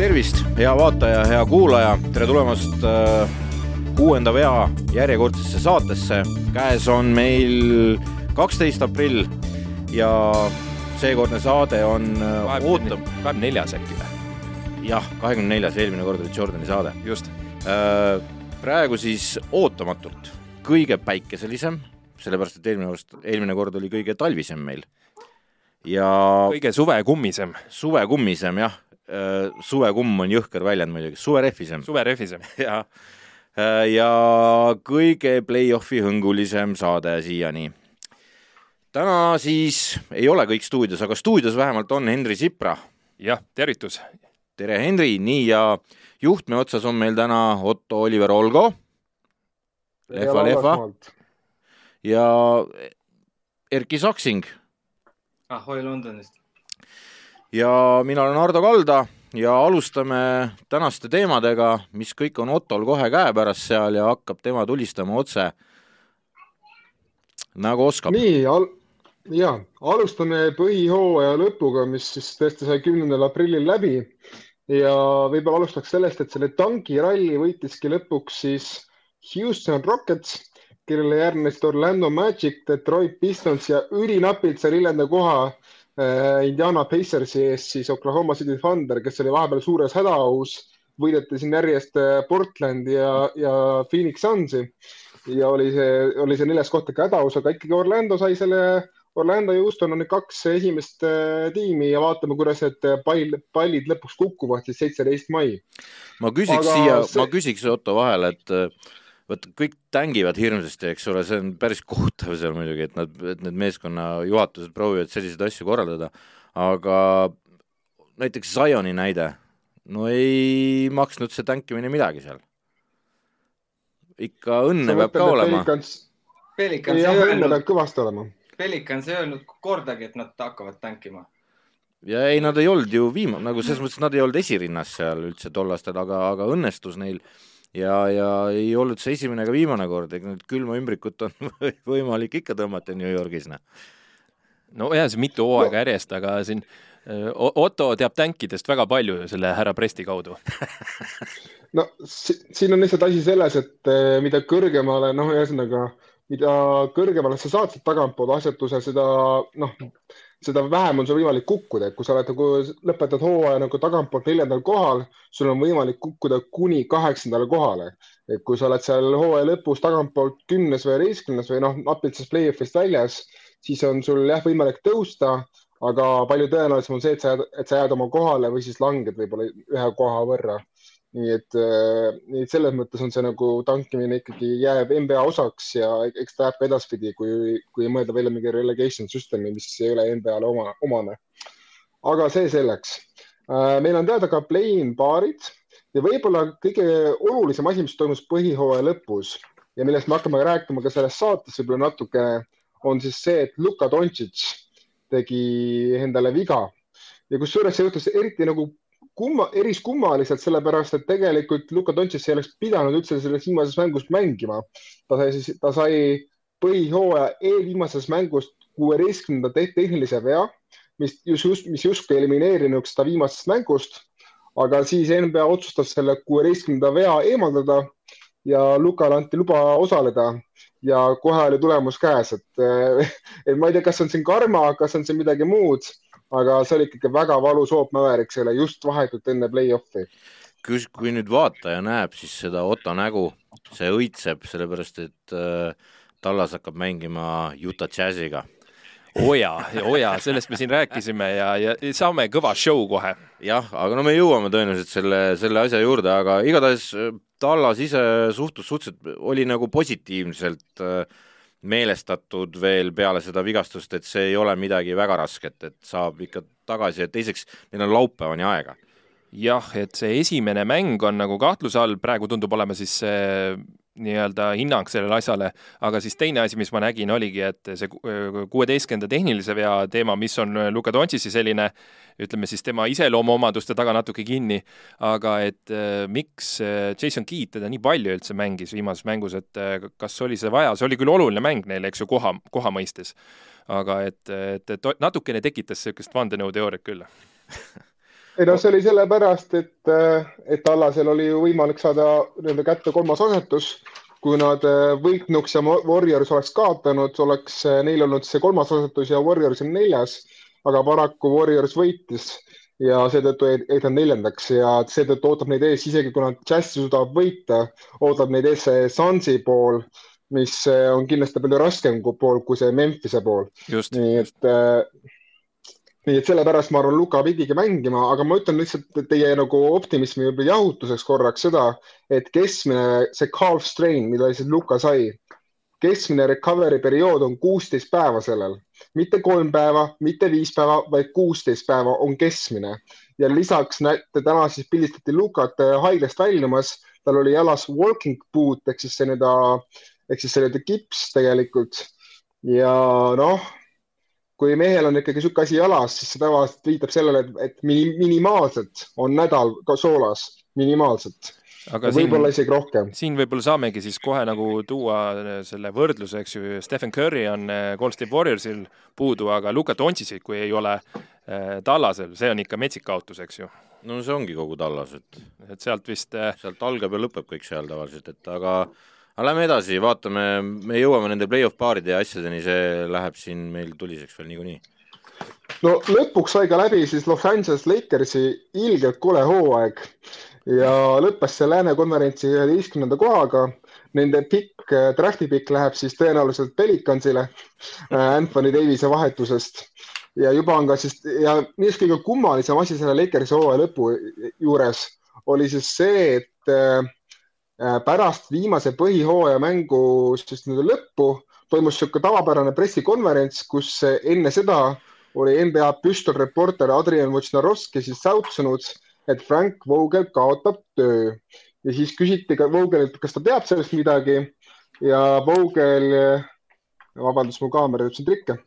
tervist, hea vaataja, hea kuulaja, tere tulemast äh, kuuenda vea järjekordsesse saatesse. käes on meil kaksteist aprill ja seekordne saade on äh, ootam-. kahekümne neljas äkki või? jah, kahekümne neljas, eelmine kord oli Jordani saade. just. Äh, praegu siis ootamatult kõige päikeselisem, sellepärast et eelmine aasta, eelmine kord oli kõige talvisem meil. ja kõige suvekummisem. suvekummisem jah Äh, suvekumm on jõhker väljend muidugi, suverehvisem. suverehvisem. ja, äh, ja kõige play-off'i hõngulisem saade siiani. täna siis ei ole kõik stuudios, aga stuudios vähemalt on Henri Sipra. jah, tervitus. tere, Henri, nii ja juhtme otsas on meil täna Otto Oliver Olgo. lehva, lehva. Ja Erki Saksing. ahoi Londonist ja mina olen Ardo Kalda ja alustame tänaste teemadega, mis kõik on Ottol kohe käepärast seal ja hakkab tema tulistama otse nagu oskab. nii al, ja alustame põhihooaja lõpuga, mis siis tõesti sai kümnendal aprillil läbi ja võib-olla alustaks sellest, et selle tankiralli võitiski lõpuks siis Houston Rockets, kellele järgnesid Orlando Magic, Detroit Pistons ja ülinapilt sai neljanda koha Äh, Indiana Pacersi ees siis Oklahoma City Thunder, kes oli vahepeal suures hädaohus, võideti siin järjest äh, Portlandi ja, ja Phoenix Sunsi ja oli see, oli see neljas koht ikka hädaohus, aga ikkagi Orlando sai selle, Orlando ja Houston on need kaks esimest äh, tiimi ja vaatame, kuidas need pall, pallid lõpuks kukuvad siis seitseteist mai. ma küsiks aga siia see..., ma küsiks Otto vahele, et vot kõik tängivad hirmsasti, eks ole, see on päris kohutav seal muidugi, et nad, et need meeskonna juhatused proovivad selliseid asju korraldada, aga näiteks Zioni näide, no ei maksnud see tänkimine midagi seal. ikka õnne peab ka olema. Pelikans ei öelnud, kõvasti olema. Pelikans ei öelnud kordagi, et nad hakkavad tänkima ja ei, nad ei olnud ju viimane, nagu selles mõttes nad ei olnud esirinnas seal üldse tol aastal, aga, aga õnnestus neil äh, ja, ja ei olnud see esimene ega viimane kord, ega nüüd külma ümbrikut on võimalik ikka tõmmata New Yorgis, noh. no jah, see mitu hooaega järjest, aga siin Otto teab tänkidest väga palju selle härra Presti kaudu no siin on lihtsalt asi selles, et mida kõrgemale, noh, ühesõnaga, mida kõrgemale sa saad sealt tagantpoolt asjatuse, seda noh, seda vähem on sul võimalik kukkuda, et kui sa oled nagu lõpetad hooaja nagu tagantpoolt neljandal kohal, sul on võimalik kukkuda kuni kaheksandale kohale. et kui sa oled seal hooaja lõpus tagantpoolt kümnes või üheteistkümnes või noh, napilt sellest play-off'ist väljas, siis on sul jah, võimalik tõusta, aga palju tõenäolisem on see, et sa jääd, et sa jääd oma kohale või siis langed võib-olla ühe koha võrra nii et, äh, nii et selles mõttes on see nagu tankimine ikkagi jääb NBA osaks ja eks ta jääb ka edaspidi, kui, kui mõelda välja mingi relegation süsteemi, mis ei ole NBA-le oma, omane. aga see selleks. Äh, meil on teada ka play-in paarid ja võib-olla kõige olulisem asi, mis toimus põhihooaja lõpus ja millest me hakkame rääkima ka selles saates võib-olla natukene, on siis see, et Luka Doncic tegi endale viga ja kusjuures see juhtus eriti nagu kumma, eriskummaliselt, sellepärast et tegelikult Luka Dontšis ei oleks pidanud üldse selles viimases mängus mängima. ta sai siis, ta sai põhihooaja eelviimases mängus kuueteistkümnenda tehnilise vea, mis just, mis justkui elimineerinuks ta viimasest mängust. aga siis NBA otsustas selle kuueteistkümnenda vea eemaldada ja Lukale anti luba osaleda ja kohe oli tulemus käes, et, et ma ei tea, kas on siin karma, kas on siin midagi muud aga see oli ikkagi väga valus hoop Mäveriksele just vahetult enne play-off'i. kui nüüd vaataja näeb, siis seda Otto nägu, see õitseb, sellepärast et äh, Tallas hakkab mängima Utah Jazziga oo jaa, sellest me siin rääkisime ja, ja saame kõva show kohe. jah, aga no me jõuame tõenäoliselt selle, selle asja juurde, aga igatahes äh, Tallas ise suhtus suhteliselt, oli nagu positiivselt äh, meelestatud veel peale seda vigastust, et see ei ole midagi väga rasket, et saab ikka tagasi ja teiseks, neil on laupäevani aega. jah, et see esimene mäng on nagu kahtluse all, praegu tundub olema siis see nii-öelda hinnang sellele asjale, aga siis teine asi, mis ma nägin, oligi, et see kuueteistkümnenda tehnilise vea teema, mis on Luka Dontšisi selline ütleme siis tema iseloomuomaduste taga natuke kinni, aga et miks Jason Keat teda nii palju üldse mängis viimases mängus, et kas oli seda vaja, see oli küll oluline mäng neile, eks ju, koha, koha mõistes. aga et, et, et natukene tekitas niisugust vandenõuteooriat küll ei no see oli sellepärast, et, et Allasel oli ju võimalik saada nende kätte kolmas asetus. kui nad võitnuks ja Warriors oleks kaotanud, oleks neil olnud see kolmas asetus ja Warriors on neljas aga paraku Warriors võitis ja seetõttu jäid nad neljandaks ja seetõttu ootab neid ees, isegi kui nad Jazz suudavad võita, ootab neid ees see Sunsi pool, mis on kindlasti palju raskem pool kui see Memphise pool. nii et äh, nii et sellepärast ma arvan, Luka pidigi mängima, aga ma ütlen lihtsalt teie nagu optimismi jahutuseks korraks seda, et keskmine see calf strain, mida siis Luka sai, keskmine recovery periood on kuusteist päeva sellel, mitte kolm päeva, mitte viis päeva, vaid kuusteist päeva on keskmine. ja lisaks näete, täna siis pildistati Lukat äh, haiglast väljumas, tal oli jalas walking boot ehk siis selline ta, ehk siis selline kips tegelikult. ja noh, kui mehel on ikkagi niisugune asi jalas, siis see tavaliselt viitab sellele, et, et minimaalselt on nädal ka soolas, minimaalselt aga võib-olla isegi rohkem. siin võib-olla saamegi siis kohe nagu tuua selle võrdluse, eks ju, Stephen Curry on eh, Golden State Warriorsil puudu, aga Luka Dontšitsit, kui ei ole äh, Tallasel, see on ikka metsik kaotus, eks ju. no see ongi kogu Tallas, et et sealt vist äh... sealt algab ja lõpeb kõik seal tavaliselt, et aga aga lähme edasi, vaatame, me jõuame nende play-off paaride ja asjadeni, see läheb siin meil tuliseks veel niikuinii no lõpuks sai ka läbi siis Los Angeles Lakersi ilgelt kole hooaeg ja lõppes see Lääne konverentsi üheteistkümnenda kohaga. Nende pikk, äh, draft'i pikk läheb siis tõenäoliselt Pelicansile äh, Anthony Davise vahetusest ja juba on ka siis ja mis kõige kummalisem asi selle Lakersi hooaja lõpu juures oli siis see, et äh, pärast viimase põhihooaja mängu siis nii lõppu toimus niisugune tavapärane pressikonverents, kus enne seda oli NBA püstolreporter Adrian Wojnarowski siis säutsunud et Frank Vogel kaotab töö. Ja siis küsiti ka Vogelilt, kas ta teab sellest midagi ja Vogel, vabandust, mu kaamera ütles trikke.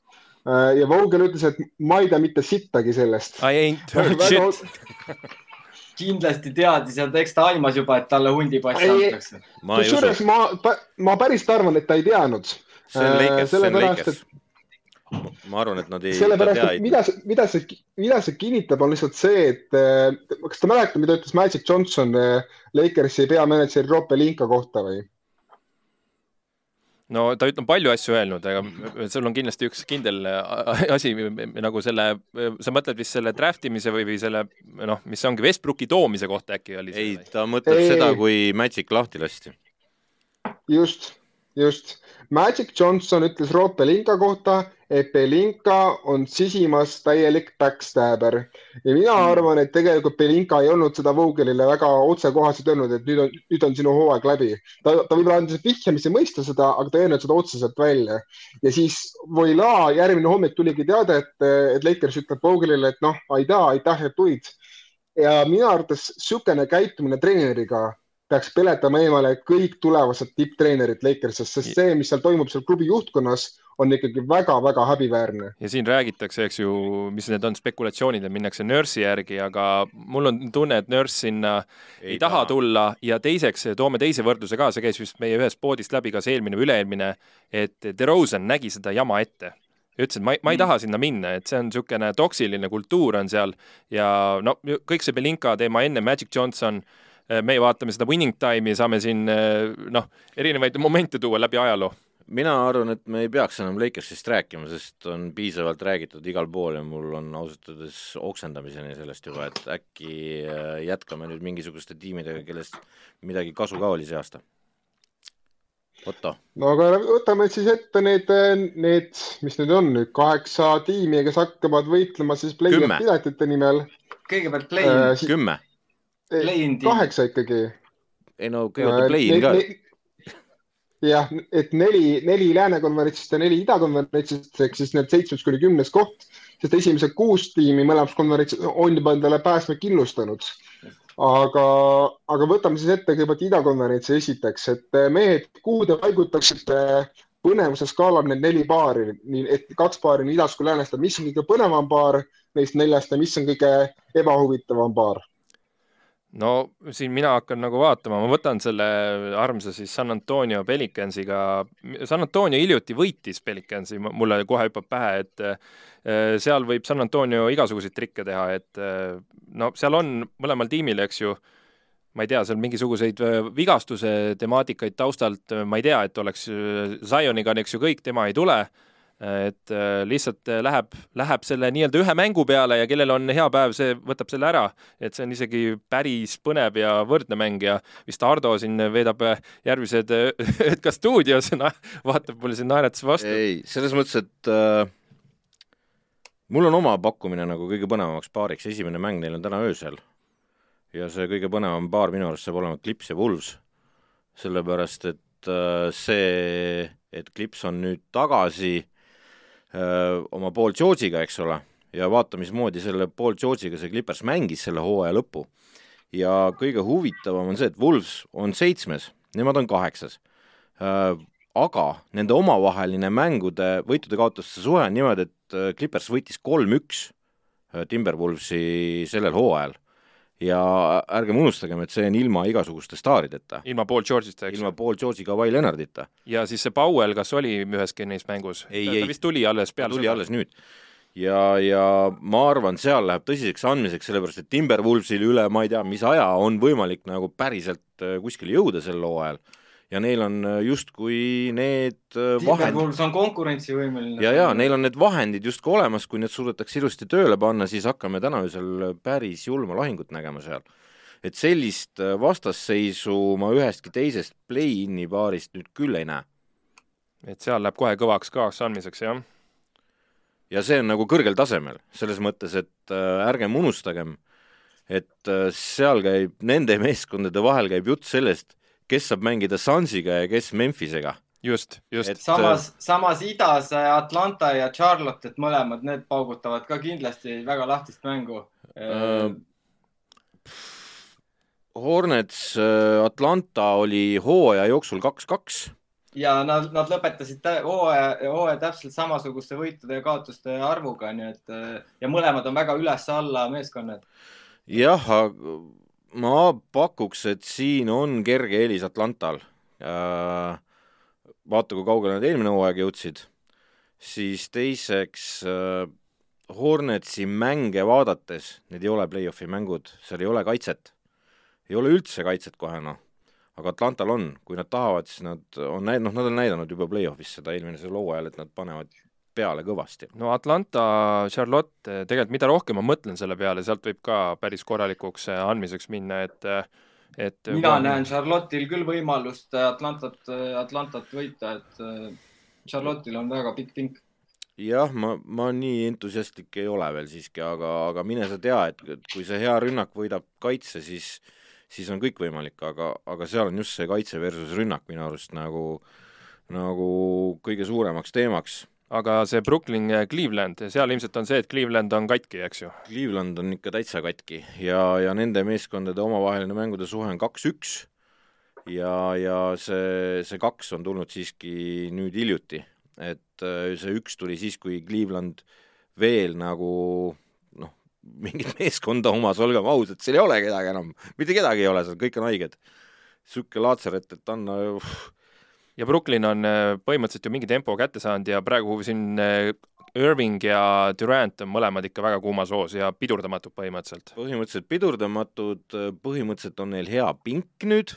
Ja Vogel ütles, et ma ei tea mitte sittagi sellest. I ain't heard shit kindlasti teadis ja eks ta aimas juba, et talle hundipass antakse. kusjuures ma, ma päriselt arvan, et ta ei teadnud. see on Lakers, see on Lakers ma arvan, et nad ei. sellepärast, et mida see, mida see, mida see kinnitab, on lihtsalt see, et eh, kas te mäletate, mida ütles Magic Johnson eh, Lakersi peamänedžeri Rob Pelinka kohta või? No ta on palju asju öelnud, aga sul on kindlasti üks kindel eh, asi nagu selle, sa mõtled vist selle draft imise või, või selle noh, mis ongi Westbrooki toomise kohta äkki oli ei, ta mõtleb ei, seda, kui Magic lahti lasti. just, just. Magic Johnson ütles Rob Pelinka kohta, et Belinka on sisimas täielik backstabber ja mina mm. arvan, et tegelikult Belinka ei olnud seda Vogelile väga otsekohaselt öelnud, et nüüd on, nüüd on sinu hooaeg läbi. ta, ta võib-olla andis vihjamisi mõista seda, aga ta ei öelnud seda otseselt välja. ja siis Voila järgmine hommik tuligi teade, et, et Lakers ütleb Vogelile, et noh, aitäh, aitäh, et tulid. ja minu arvates niisugune käitumine treeneriga peaks peletama eemale kõik tulevased tipptreenerid Lakersist, sest see, mis seal toimub seal klubi juhtkonnas, on ikkagi väga-väga häbiväärne. ja siin räägitakse, eks ju, mis need on spekulatsioonid, et minnakse Nurse'i järgi, aga mul on tunne, et Nurse sinna ei, ei taha tulla. Ja teiseks toome teise võrdluse ka, see käis vist meie ühest poodist läbi, kas eelmine või üle-eelmine, et DeRozan nägi seda jama ette. Ütles, et ma, ma ei mm. taha sinna minna, et see on niisugune toksiline kultuur on seal. Ja no kõik see Belinka teema enne, Magic Johnson Äh, meie vaatame seda winning time'i ja saame siin äh, noh, erinevaid momente tuua läbi ajaloo mina arvan, et me ei peaks enam Lakersist rääkima, sest on piisavalt räägitud igal pool ja mul on ausalt öeldes oksendamiseni sellest juba, et äkki äh, jätkame nüüd mingisuguste tiimidega, kellest midagi kasu ka oli see aasta. Otto. no aga võtame siis ette need, need, mis need on nüüd, kaheksa tiimi, kes hakkavad võitlema siis play-off piletite nimel. kõigepealt play-in äh,. kümme kaheksa ikkagi. ei no kõigepealt play-in ka. jah, et neli, neli lääne konverentsist ja neli ida konverentsist ehk siis need seitsmes kuni kümnes koht, sest esimesed kuus tiimi mõlemas konverentsis on juba endale pääsme kindlustanud. aga, aga võtame siis ette kõigepealt idakonverentsi esiteks, et mehed, kuhu te paigutaksite põnevuse skaalal need neli paari, nii et kaks paari nii idast kui läänest, mis on kõige põnevam paar neist neljast ja mis on kõige ebahuvitavam paar? No siin mina hakkan nagu vaatama, ma võtan selle armsa siis San Antonio Pelicansiga, San Antonio hiljuti võitis Pelicansi, mulle kohe hüppab pähe, et äh, seal võib San Antonio igasuguseid trikke teha, et äh, no seal on mõlemal tiimil, eks ju, ma ei tea, seal mingisuguseid äh, vigastuse temaatikaid taustalt, ma ei tea, et oleks Zioniga on, eks ju, kõik, tema ei tule et äh, lihtsalt äh, läheb, läheb selle nii-öelda ühe mängu peale ja kellel on hea päev, see võtab selle ära. et see on isegi päris põnev ja võrdne mäng ja vist Ardo siin veedab äh, järgmised ööd ka stuudios, vaatab mulle siin naerates vastu. ei, selles mõttes, et äh, mul on oma pakkumine nagu kõige põnevamaks paariks, esimene mäng neil on täna öösel. ja see kõige põnevam paar minu arust saab olema Clips ja Wools, sellepärast et äh, see, et Clips on nüüd tagasi oma Paul George'iga, eks ole, ja vaata, mismoodi selle Paul George'iga see Clippers mängis selle hooaja lõpu. ja kõige huvitavam on see, et Wolves on seitsmes, nemad on kaheksas. aga nende omavaheline mängude võitude-kaotuste suhe on niimoodi, et Clippers võitis kolm-üks Timberwolvesi sellel hooajal ja ärgem unustagem, et see on ilma igasuguste staarideta. ilma Paul George'ita, eks? ilma Paul George'i, Kawhi Leonardita. ja siis see Powell, kas oli üheski neist mängus? ta vist tuli alles peale tuli seda. alles nüüd. ja, ja ma arvan, seal läheb tõsiseks andmiseks, sellepärast et Timberwolvesil üle ma ei tea, mis aja on võimalik nagu päriselt äh, kuskile jõuda sel hooajal ja neil on äh, justkui need äh, vahendid. on konkurentsivõimeline. ja, ja neil on need vahendid justkui olemas, kui need suudetakse ilusti tööle panna, siis hakkame täna öösel päris julma lahingut nägema seal. et sellist äh, vastasseisu ma ühestki teisest play-in'i paarist nüüd küll ei näe. et seal läheb kohe kõvaks kaasa andmiseks, jah? ja see on nagu kõrgel tasemel, selles mõttes, et äh, ärgem unustagem, et äh, seal käib, nende meeskondade vahel käib jutt sellest, kes saab mängida Sunsiga ja kes Memphisega. just, just. samas, samas idas Atlanta ja Charlotte, et mõlemad need paugutavad ka kindlasti väga lahtist mängu uh,. Hornets Atlanta oli hooaja jooksul kaks-kaks ja nad, nad lõpetasid hooaja, hooaja täpselt samasuguste võitude ja kaotuste arvuga, nii et ja mõlemad on väga üles-alla meeskonnad. jah, ma pakuks, et siin on kerge eelis Atlantal. Äh, vaata, kui kaugele nad eelmine hooaeg jõudsid. siis teiseks äh, Hornetsi mänge vaadates, need ei ole play-off'i mängud, seal ei ole kaitset. ei ole üldse kaitset kohe, noh. aga Atlantal on, kui nad tahavad, siis nad on näidanud, noh, nad on näidanud juba play-off'is seda eelmisel hooajal, et nad panevad peale kõvasti. no Atlanta, Charlotte, tegelikult mida rohkem ma mõtlen selle peale, sealt võib ka päris korralikuks äh, andmiseks minna, et et mina kui... näen Charlotte'il küll võimalust Atlantat, Atlantat võita, et Charlotte'il on väga pikk pink jah, ma, ma nii entusiastlik ei ole veel siiski, aga, aga mine sa tea, et kui see hea rünnak võidab kaitse, siis, siis on kõik võimalik, aga, aga seal on just see kaitse versus rünnak minu arust nagu, nagu kõige suuremaks teemaks aga see Brooklyn ja Cleveland, seal ilmselt on see, et Cleveland on katki, eks ju? Cleveland on ikka täitsa katki ja, ja nende meeskondade omavaheline mängude suhe on kaks-üks ja, ja see, see kaks on tulnud siiski nüüd hiljuti, et äh, see üks tuli siis, kui Cleveland veel nagu noh, mingit meeskonda omas, olgem ausad, seal ei ole kedagi enam, mitte kedagi ei ole seal, kõik on haiged. niisugune laatsaret, et anna uh, ja Brooklyn on äh, põhimõtteliselt ju mingi tempo kätte saanud ja praegu siin äh, Irving ja Durant on mõlemad ikka väga kuumas hoos ja pidurdamatud põhimõtteliselt. põhimõtteliselt pidurdamatud, põhimõtteliselt on neil hea pink nüüd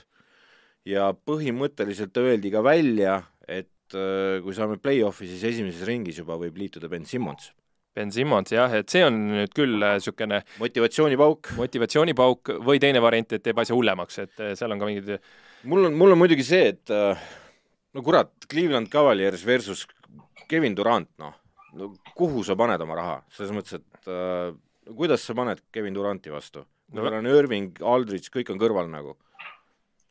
ja põhimõtteliselt öeldi ka välja, et äh, kui saame play-off'i, siis esimeses ringis juba võib liituda Ben Simmons. Ben Simmons jah, et see on nüüd küll niisugune motivatsioonipauk. motivatsioonipauk või teine variant, et teeb asja hullemaks, et seal on ka mingid mul on, mul on muidugi see, et no kurat, Cleveland Cavaliers versus Kevin Durant, noh, no kuhu sa paned oma raha, selles mõttes, et äh, kuidas sa paned Kevin Duranti vastu? no tal on Irving, Aldridge, kõik on kõrval nagu.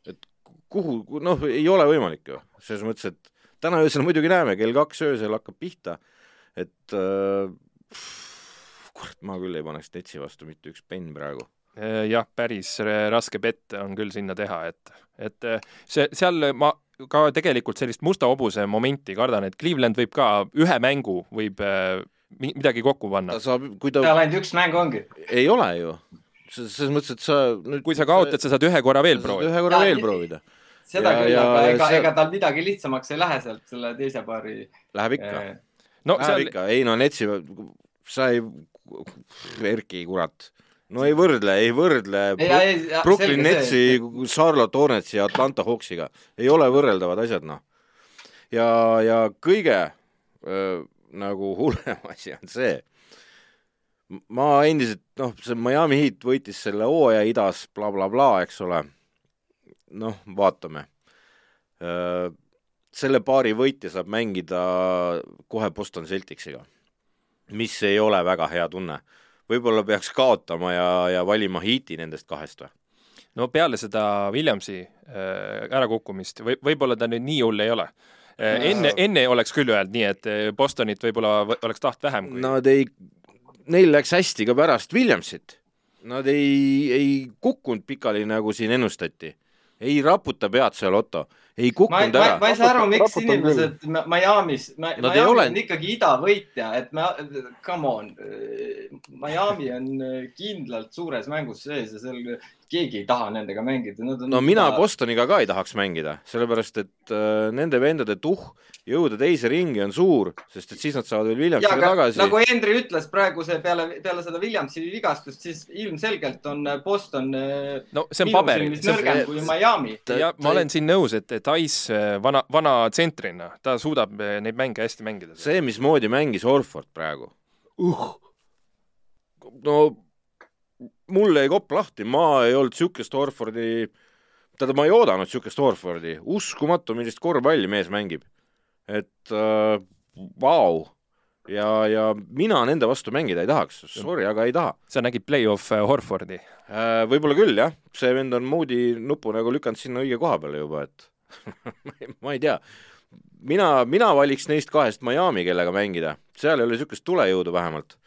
et kuhu, noh, ei ole võimalik ju, selles mõttes, et täna öösel muidugi näeme, kell kaks öösel hakkab pihta, et äh, kurat, ma küll ei paneks Netsi vastu mitte üks penn praegu. Jah, päris raske bett on küll sinna teha, et, et see, seal ma ka tegelikult sellist musta hobuse momenti kardan, et Cleveland võib ka ühe mängu võib midagi kokku panna. ta saab, kui ta. tal ainult üks mäng ongi. ei ole ju. selles mõttes, et sa nüüd. kui sa kaotad, sa saad ühe korra veel proovida. ühe korra ja, veel proovida. seda ja, küll, aga ega see..., ega tal midagi lihtsamaks ei lähe sealt selle teise paari. Läheb ikka eh.... no Läheb seal... ikka, ei no Netsi, sa ei, Erki, kurat no ei võrdle, ei võrdle Brooklyn Netsi, Charlotte Hornetsi ja Atlanta Hawksiga. ei ole võrreldavad asjad, noh. ja, ja kõige öö, nagu hullem asi on see, ma endiselt, noh, see Miami Heat võitis selle hooaja idas blablabla bla, bla, eks ole. noh, vaatame. selle paari võitja saab mängida kohe Boston Celticsiga, mis ei ole väga hea tunne. Võib-olla peaks kaotama ja, ja valima Heati nendest kahest või? no peale seda Williamsi äh, ärakukkumist või võib-olla ta nüüd nii hull ei ole Äh, enne, enne oleks küll öelnud nii, et äh, Bostonit võib-olla oleks taht vähem kui.... Nad ei, neil läks hästi ka pärast Williamsit. Nad ei, ei kukkunud pikali, nagu siin ennustati. ei raputa pead seal, Otto ei kukkunud ära. ma ei saa aru, miks inimesed Miami's, Miami ole... on ikkagi idavõitja, et me, come on, Miami on kindlalt suures mängus sees ja seal keegi ei taha nendega mängida. no mina ta... Bostoniga ka ei tahaks mängida, sellepärast et äh, nende vendade tuhh jõuda teise ringi on suur, sest et siis nad saavad veel Williamsiga tagasi. nagu Henry ütles praegu see peale, peale seda Williamsi vigastust, siis ilmselgelt on äh, Boston äh, no see on paberil. nõrgem kui Miami. ja ma olen siin nõus, et, et Ice äh, vana, vana tsentrina, ta suudab neid mänge hästi mängida. see, mismoodi mängis Orford praegu uh.. no mul jäi kopp lahti, ma ei olnud niisugust Orfordi, tähendab, ma ei oodanud niisugust Orfordi, uskumatu, millist korvpalli mees mängib. et äh, vau ja, ja mina nende vastu mängida ei tahaks, sorry, aga ei taha. sa nägid play-off äh, Horfordi äh,? võib-olla küll, jah. see vend on moodi nupu nagu lükanud sinna õige koha peale juba, et ma ei tea. mina, mina valiks neist kahest Miami, kellega mängida, seal ei ole niisugust tulejõudu vähemalt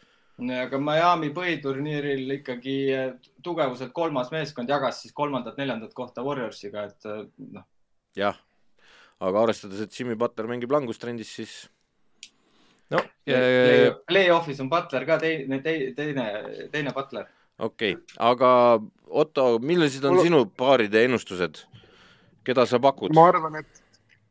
aga Miami põhiturniiril ikkagi eh, tugevuselt kolmas meeskond jagas siis kolmandat-neljandat kohta Warriorsiga, et eh, noh. jah, aga arvestades, et Jimmy Butler mängib langustrendis, siis. no play, play-off'is on Butler ka teine, teine, teine, teine Butler. okei okay., aga Otto, millised on Mul... sinu paaride ennustused? Keda sa pakud? ma arvan, et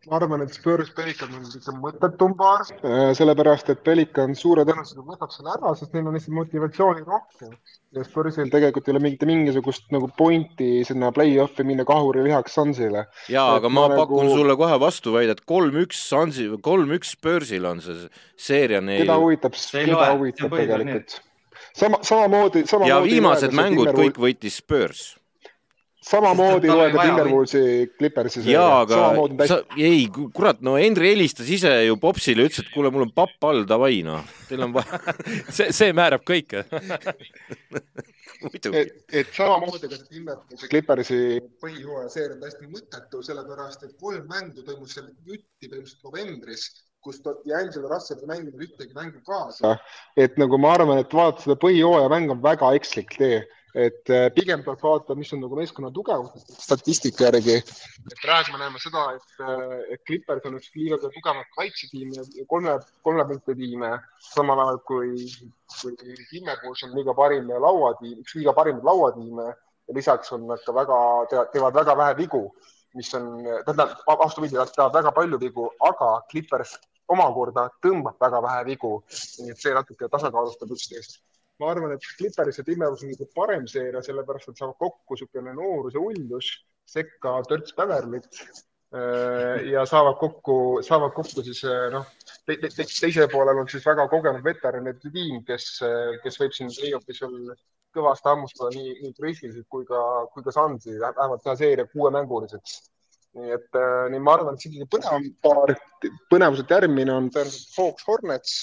ma arvan, et Spurs Pelican on niisugune mõttetum paar, äh, sellepärast et Pelican suure tõenäosusega võtab selle ära, sest neil on lihtsalt motivatsiooni rohkem. ja Spursil tegelikult ei ole mingit mingisugust nagu pointi sinna play-off'i minna kahuri lihaks Sunsile. ja, aga ma, ma pakun nagu... sulle kohe vastuväidet, kolm-üks Sunsi, kolm-üks Spursil on see seeria neil. keda huvitab, keda huvitab tegelikult. sama, samamoodi, samamoodi. ja viimased mängud kõik võitis Spurs samamoodi loed Timberwolvesi Clippersi. jaa, aga sa, ei, kurat, no Henri helistas ise ju Popsile, ütles, et kuule, mul on papp all, davai noh, teil on vaja see, see määrab kõike. Et, et samamoodi ka Timberwolvesi Clippersi põhijooaja seeria on täiesti mõttetu, sellepärast et kolm mängu toimus seal jutti põhimõtteliselt novembris kus D'Angelo Russell ei mänginud ühtegi mängu kaasa. et nagu ma arvan, et vaadata seda põhijooaja mängu on väga ekslik tee et äh, pigem tuleb vaadata, mis on nagu meeskonna tugevus statistika järgi. praegu me näeme seda, et, äh, et Clippers on üks liiga kõige tugevamat kaitsetiim ja kolme, kolme punkti tiime, samal ajal kui, kui Timmerwolves on liiga parim lauatiim, üks liiga parimaid lauatiime ja lisaks on nad ka väga, teevad väga vähe vigu, mis on, tähendab, vastupidi, nad teevad väga palju vigu, aga Clippers omakorda tõmbab väga vähe vigu. nii et see natuke tasakaalustab üksteist ma arvan, et Clippers ja Timberwolves on nagu parem seeria, sellepärast et saavad kokku niisugune noorus ja uljus, sekka törts Beverlit äh, ja saavad kokku, saavad kokku siis äh, noh te, te, te, teisel poolel on siis väga kogenud veteranide tiim, kes, kes võib siin play-off'is veel kõvasti hammustada nii, nii Grizzlisid kui ka, kui ka Sunsi, vähemalt teha seeria kuuemänguliseks. nii et äh, nii ma arvan, et see kõige põnevam paar, põnevuselt järgmine on tõenäoliselt Hawks Hornets,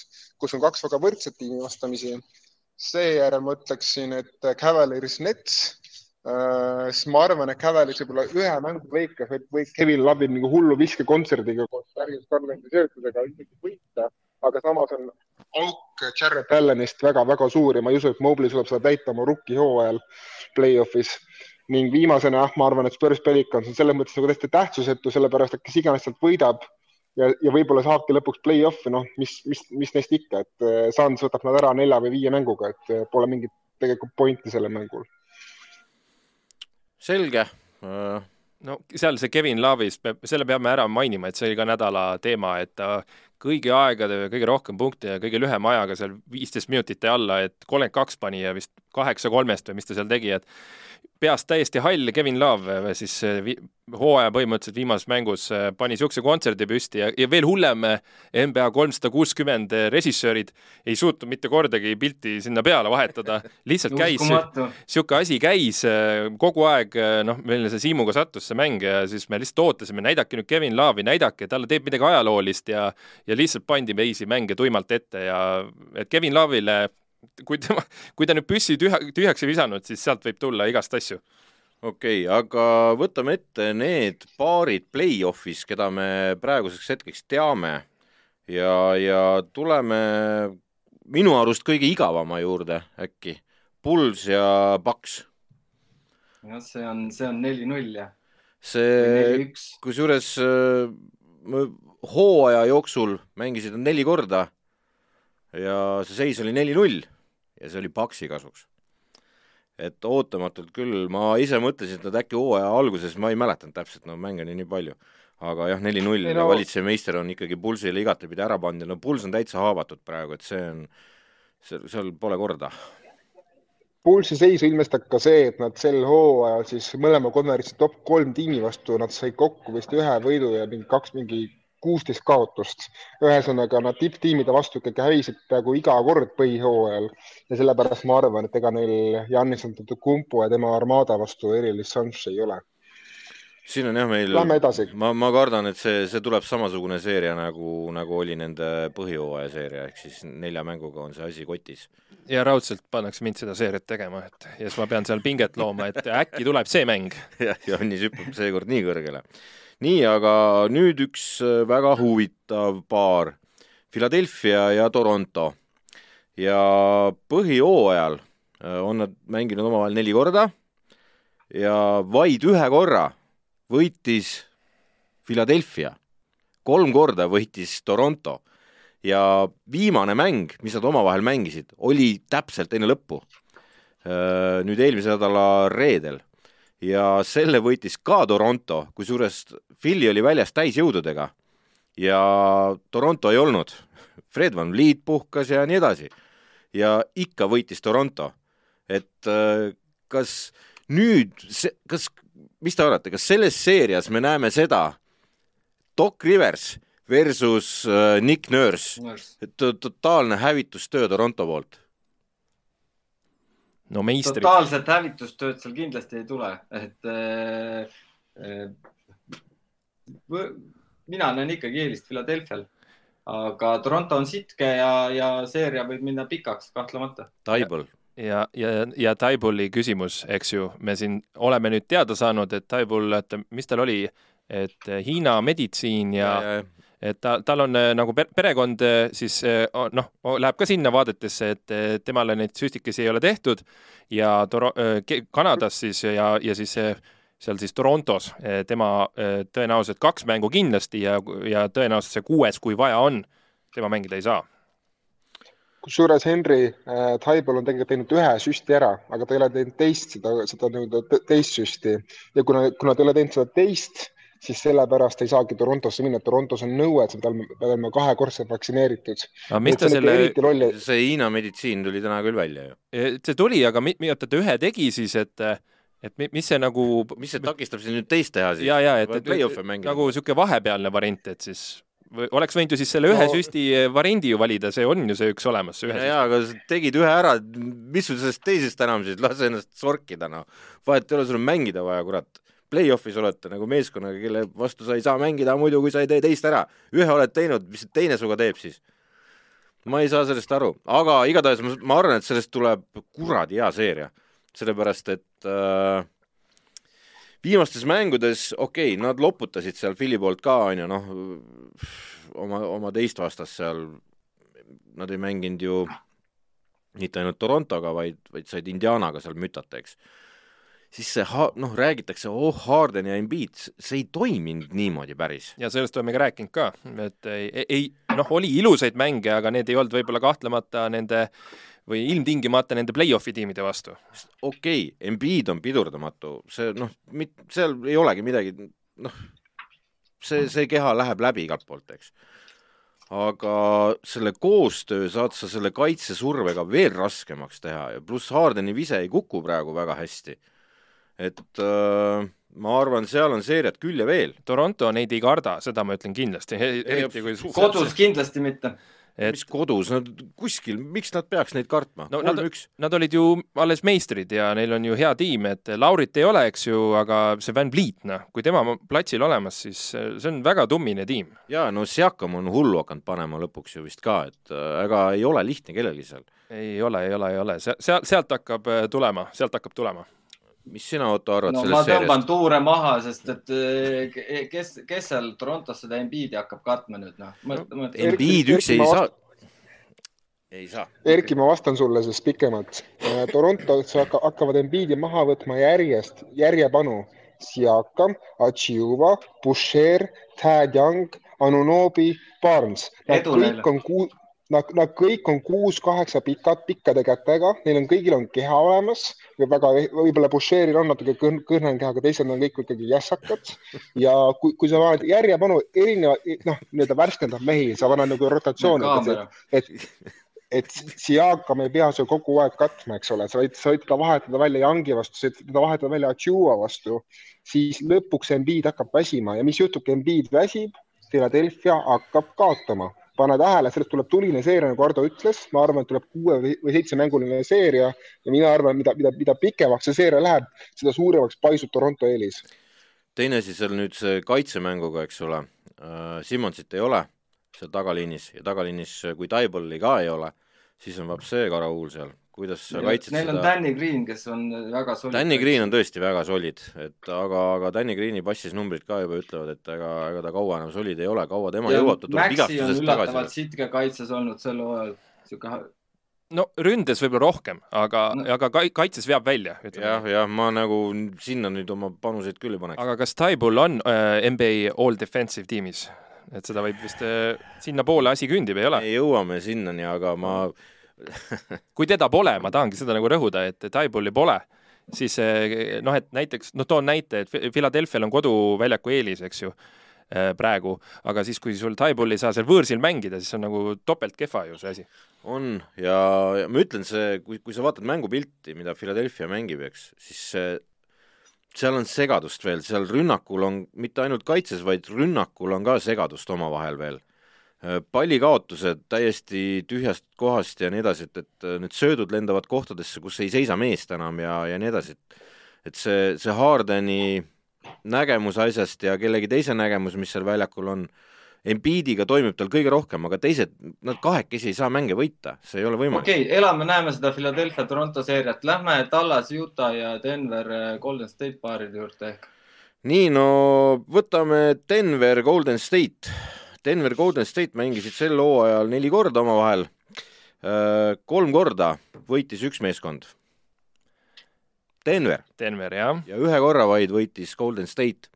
kus on kaks väga võrdset tiimi vastamisi seejärel ma ütleksin, et Cavaliers Nets äh,. siis ma arvan, et Cavaliers võib-olla ühe mängu lõikes võib, võib Kevin Love'i nagu hullu viskekontserdiga koos Darius Garlandi söötudega isegi võita, aga samas on auk Jared Allanist väga-väga suur ja ma ei usu, et Mobley suudab seda täita oma rookie hooajal play-off'is. ning viimasena, ma arvan, et Spurs Pelicans on selles mõttes nagu täiesti tähtsusetu, sellepärast et kes iganes sealt võidab ja, ja võib-olla saabki lõpuks play-off'i, noh, mis, mis, mis neist ikka, et äh, Suns võtab nad ära nelja või viie mänguga, et äh, pole mingit tegelikult pointi sellel mängul. selge no seal see Kevin Love'is, selle peame ära mainima, et see oli ka nädala teema, et ta kõigi aegade kõige rohkem punkte ja kõige lühema ajaga seal viisteist minutit ja alla, et kolmkümmend kaks pani ja vist kaheksa kolmest või mis ta seal tegi, et peast täiesti hall Kevin Love siis hooaja põhimõtteliselt viimases mängus äh, pani niisuguse kontserdi püsti ja, ja veel hullem, NBA kolmsada kuuskümmend režissöörid ei suutnud mitte kordagi pilti sinna peale vahetada, lihtsalt käis, niisugune asi käis kogu aeg, noh, meil see Siimuga sattus see mäng ja siis me lihtsalt ootasime, näidake nüüd Kevin Love'i, näidake, talle teeb midagi ajaloolist ja ja lihtsalt pandi meisi mänge tuimalt ette ja et Kevin Love'ile kui tema, kui ta nüüd püssi tühja, tühjaks ei visanud, siis sealt võib tulla igast asju. okei okay,, aga võtame ette need paarid play-off'is, keda me praeguseks hetkeks teame ja, ja tuleme minu arust kõige igavama juurde äkki, Pulls ja Paks. jah, see on, see on neli-null jah. see, kusjuures äh, hooaja jooksul mängisid nad neli korda ja see seis oli neli-null ja see oli Paksi kasuks. et ootamatult küll, ma ise mõtlesin, et nad äkki hooaja alguses, ma ei mäletanud täpselt, no mänge oli nii palju, aga jah, neli-null no. valitsev meister on ikkagi Pulsile igatepidi ära pannud ja no Puls on täitsa haavatud praegu, et see on, seal, pole korda. Pulsi seisu ilmestab ka see, et nad sel hooajal siis mõlema konverentsi top kolm tiimi vastu, nad said kokku vist ühe võidu ja mingi kaks mingi kuusteist kaotust. ühesõnaga nad tipptiimide vastu ikkagi hävisid peaaegu iga kord põhihooajal ja sellepärast ma arvan, et ega neil Jannis Antetokounmpo ja tema armaada vastu erilist šanssi ei ole. siin on jah meil, ma, ma kardan, et see, see tuleb samasugune seeria nagu, nagu oli nende põhijooaja seeria, ehk siis nelja mänguga on see asi kotis. ja raudselt pannakse mind seda seeriat tegema, et ja siis ma pean seal pinget looma, et äkki tuleb see mäng. jah, Jannis hüppab seekord nii kõrgele nii, aga nüüd üks äh, väga huvitav paar, Philadelphia ja Toronto. ja põhijooajal äh, on nad mänginud omavahel neli korda ja vaid ühe korra võitis Philadelphia, kolm korda võitis Toronto ja viimane mäng, mis nad omavahel mängisid, oli täpselt enne lõppu. Äh, nüüd eelmise nädala reedel ja selle võitis ka Toronto, kusjuures Philly oli väljas täisjõududega ja Toronto ei olnud. Fred Van Vliet puhkas ja nii edasi. ja ikka võitis Toronto. et äh, kas nüüd, kas, mis te arvate, kas selles seerias me näeme seda, Doc Rivers versus äh, Nick Nurse, totaalne hävitustöö Toronto poolt no meistrid. totaalset hävitustööd seal kindlasti ei tule, et äh, äh, mina näen ikkagi eelist Philadelphia'l, aga Toronto on sitke ja, ja seeria võib minna pikaks, kahtlemata. Taibol ja, ja, ja Taibuli küsimus, eks ju, me siin oleme nüüd teada saanud, et Taibul, et mis tal oli, et Hiina meditsiin ja, ja, ja et ta, tal on äh, nagu perekond äh, siis äh, noh, läheb ka sinna vaadetesse, et temale neid süstikesi ei ole tehtud ja Toro-, Kanadas siis ja, ja siis seal siis Torontos tema tõenäoliselt kaks mängu kindlasti ja, ja tõenäoliselt see kuues, kui vaja on, tema mängida ei saa. Kusjuures Henry äh, Taibel on tegelikult teinud ühe süsti ära, aga ta ei ole teinud teist, seda, seda nii-öelda teist süsti. Ja kuna, kuna ta ei ole teinud seda teist, siis sellepärast ei saagi Torontosse minna, Torontos on nõue, et sa pead olema kahekordselt vaktsineeritud. aga mis ta selle, see Hiina meditsiin tuli täna küll välja ju. E, see tuli, aga oota, ta ühe tegi siis, et et mis see nagu mis see takistab siis nüüd teist teha siis? ja, ja et, et nagu niisugune vahepealne variant, et siis või oleks võinud ju siis selle ühe no, süsti variandi ju valida, see on ju see üks olemas. ja, ja, aga tegid ühe ära, mis sul sellest teisest enam siis, lase ennast sorkida noh. vahet ei ole, sul on mängida vaja, kurat play-off'is olete nagu meeskonnaga, kelle vastu sa ei saa mängida muidu, kui sa ei tee teist ära. ühe oled teinud, mis teine sinuga teeb siis? ma ei saa sellest aru, aga igatahes ma, ma arvan, et sellest tuleb kuradi hea seeria, sellepärast et äh, viimastes mängudes, okei okay,, nad loputasid seal Philly poolt ka, onju, noh, oma, oma teist vastast seal nad ei mänginud ju mitte ainult Torontoga, vaid, vaid said Indianaga seal mütata, eks siis see ha-, noh, räägitakse, oh, Harden ja Embiid, see ei toiminud niimoodi päris. ja sellest oleme ka rääkinud ka, et ei, ei noh, oli ilusaid mänge, aga need ei olnud võib-olla kahtlemata nende või ilmtingimata nende play-off'i tiimide vastu. okei okay,, Embiid on pidurdamatu, see noh, mit-, seal ei olegi midagi, noh, see, see keha läheb läbi igalt poolt, eks aga selle koostöö saad sa selle kaitsesurvega veel raskemaks teha ja pluss Hardeni vise ei kuku praegu väga hästi et äh, ma arvan, seal on seeriat küll ja veel. Toronto neid ei karda, seda ma ütlen kindlasti, eriti kui kodus kindlasti mitte et mis kodus, nad kuskil, miks nad peaks neid kartma no,? kolm-üks. Nad olid ju alles meistrid ja neil on ju hea tiim, et Laurit ei ole, eks ju, aga see Van Vliet, noh, kui tema platsil olemas, siis see on väga tummine tiim. jaa, no Siakam on hullu hakanud panema lõpuks ju vist ka, et äh, ega ei ole lihtne kellelgi seal. ei ole, ei ole, ei ole, seal, sealt hakkab äh, tulema, sealt hakkab tulema mis sina, Otto, arvad no, sellest seeriast? ma tõmban tuure maha, sest et eh, kes, kes seal Torontos seda Embiidi hakkab katma nüüd, noh. Embiid üksi ei saa. ei saa. Erki, ma vastan sulle siis pikemalt. Eh, Torontos hakkavad Embiidi maha võtma järjest, järjepanu. Siakam, Achiuva, Boucher, Thad Young, Anunobi, Barnes. Nad kõik on kuu Nad, nad kõik on kuus-kaheksa pikad, pikkade kätega, neil on kõigil on keha olemas või väga, võib-olla Boucheril on natuke kõrn, kõrnem keha, aga teised on kõik ikkagi jässakad. ja kui, kui sa paned järjepanu erinevad, noh, nii-öelda värskendab mehi, sa paned nagu rotatsiooni, et, et, et Siakam ei pea su kogu aeg katma, eks ole, sa võid, sa võid ka vahetada välja Youngi vastu, sa võid teda vahetada välja Achua vastu, siis lõpuks Embiid hakkab väsima ja mis juhtub, kui Embiid väsib, Philadelphia hakkab kaotama pane tähele, sellest tuleb tuline seeria, nagu Ardo ütles, ma arvan, et tuleb kuue või seitsemänguline seeria. Ja mina arvan, mida, mida, mida pikemaks see seeria läheb, seda suuremaks paisub Toronto eelis. teine asi seal nüüd see kaitsemänguga, eks ole. Äh,, Simmonsit ei ole seal tagaliinis ja tagaliinis, kui Taiballi ka ei ole, siis on see karauul seal kuidas sa kaitsed Neil seda. Neil on Danny Green, kes on väga solid. Danny Green on tõesti väga solid, et aga, aga Danny Greeni passis numbrid ka juba ütlevad, et ega, ega ta kaua enam solid ei ole, kaua tema jõuab, ta tuleb vigastusest tagasi. üllatavalt sitke kaitses olnud sel hooajal, sihuke no ründes võib-olla rohkem, aga no., aga kaitses veab välja. jah, jah, ma nagu sinna nüüd oma panuseid küll ei paneks. aga kas Taibull on äh, NBA All Defensive tiimis? et seda võib vist äh,, sinnapoole asi küündib, ei ole? me jõuame sinnani, aga ma mm kui teda pole, ma tahangi seda nagu rõhuda, et Taibuli pole, siis eh, noh, et näiteks, noh, toon näite, et Philadelphia'l on koduväljaku eelis, eks ju, eh, praegu, aga siis, kui sul Taibul ei saa seal võõrsil mängida, siis on nagu topelt kehva ju see asi. on ja, ja ma ütlen, see, kui, kui sa vaatad mängupilti, mida Philadelphia mängib, eks, siis see seal on segadust veel, seal rünnakul on mitte ainult kaitses, vaid rünnakul on ka segadust omavahel veel pallikaotused täiesti tühjast kohast ja nii edasi, et, et äh, need söödud lendavad kohtadesse, kus ei seisa meest enam ja, ja nii edasi, et et see, see Hardeni nägemus asjast ja kellegi teise nägemus, mis seal väljakul on, Embiidiga toimib tal kõige rohkem, aga teised, nad kahekesi ei saa mänge võita, see ei ole võimalik. okei okay,, elame-näeme seda Philadelphia Toronto seeriat, lähme Tallas, Utah ja Denver äh, Golden State paaride juurde ehk. nii, no võtame Denver Golden State Denver Golden State mängisid sel hooajal neli korda omavahel. Kolm korda võitis üks meeskond. Denver. Denver, jah. ja ühe korra vaid võitis Golden State.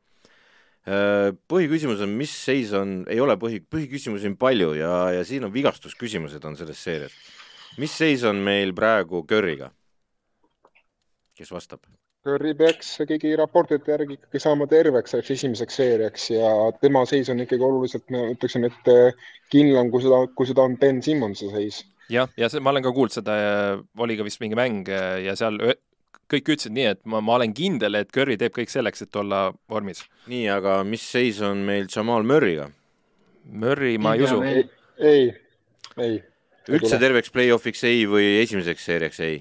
Põhiküsimus on, mis seis on, ei ole põhi, põhiküsimusi on palju ja, ja siin on vigastusküsimused on selles seerias. mis seis on meil praegu Curry'ga? kes vastab? Curry peaks kõigi raportite järgi ikkagi saama terveks selleks esimeseks seeriaks ja tema seis on ikkagi oluliselt, ma ütleksin, et eh, kindlam, kui seda, kui seda on Ben Simmonsi seis. jah, ja see, ma olen ka kuulnud seda, oli ka vist mingi mäng eh, ja seal kõik ütlesid nii, et ma, ma olen kindel, et Curry teeb kõik selleks, et olla vormis. nii, aga mis seis on meil Jamal Murry'ga? Murry, ma ei usu. ei, ei, ei. üldse terveks play-off'iks ei või esimeseks seeriaks ei?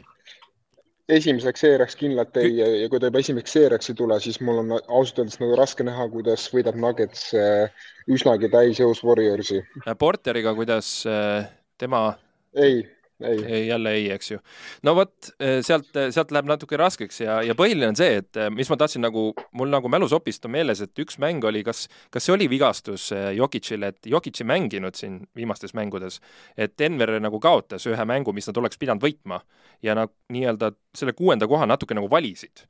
Esimeseks seeriaks kindlalt ei ja, ja kui ta juba esimeseks seeriaks ei tule, siis mul on ausalt öeldes nagu raske näha, kuidas võidab Nuggets äh, üsnagi täisjõus Warriorsi. Porteriga, kuidas äh, tema? ei, ei, jälle ei, eks ju. no vot, eh, sealt, sealt läheb natuke raskeks ja, ja põhiline on see, et eh, mis ma tahtsin nagu, mul nagu mälusopist on meeles, et üks mäng oli, kas, kas see oli vigastus eh, Jokicile, et Jokic ei mänginud siin viimastes mängudes, et Denver nagu kaotas ühe mängu, mis nad oleks pidanud võitma. Ja nad nii-öelda selle kuuenda koha natuke nagu valisid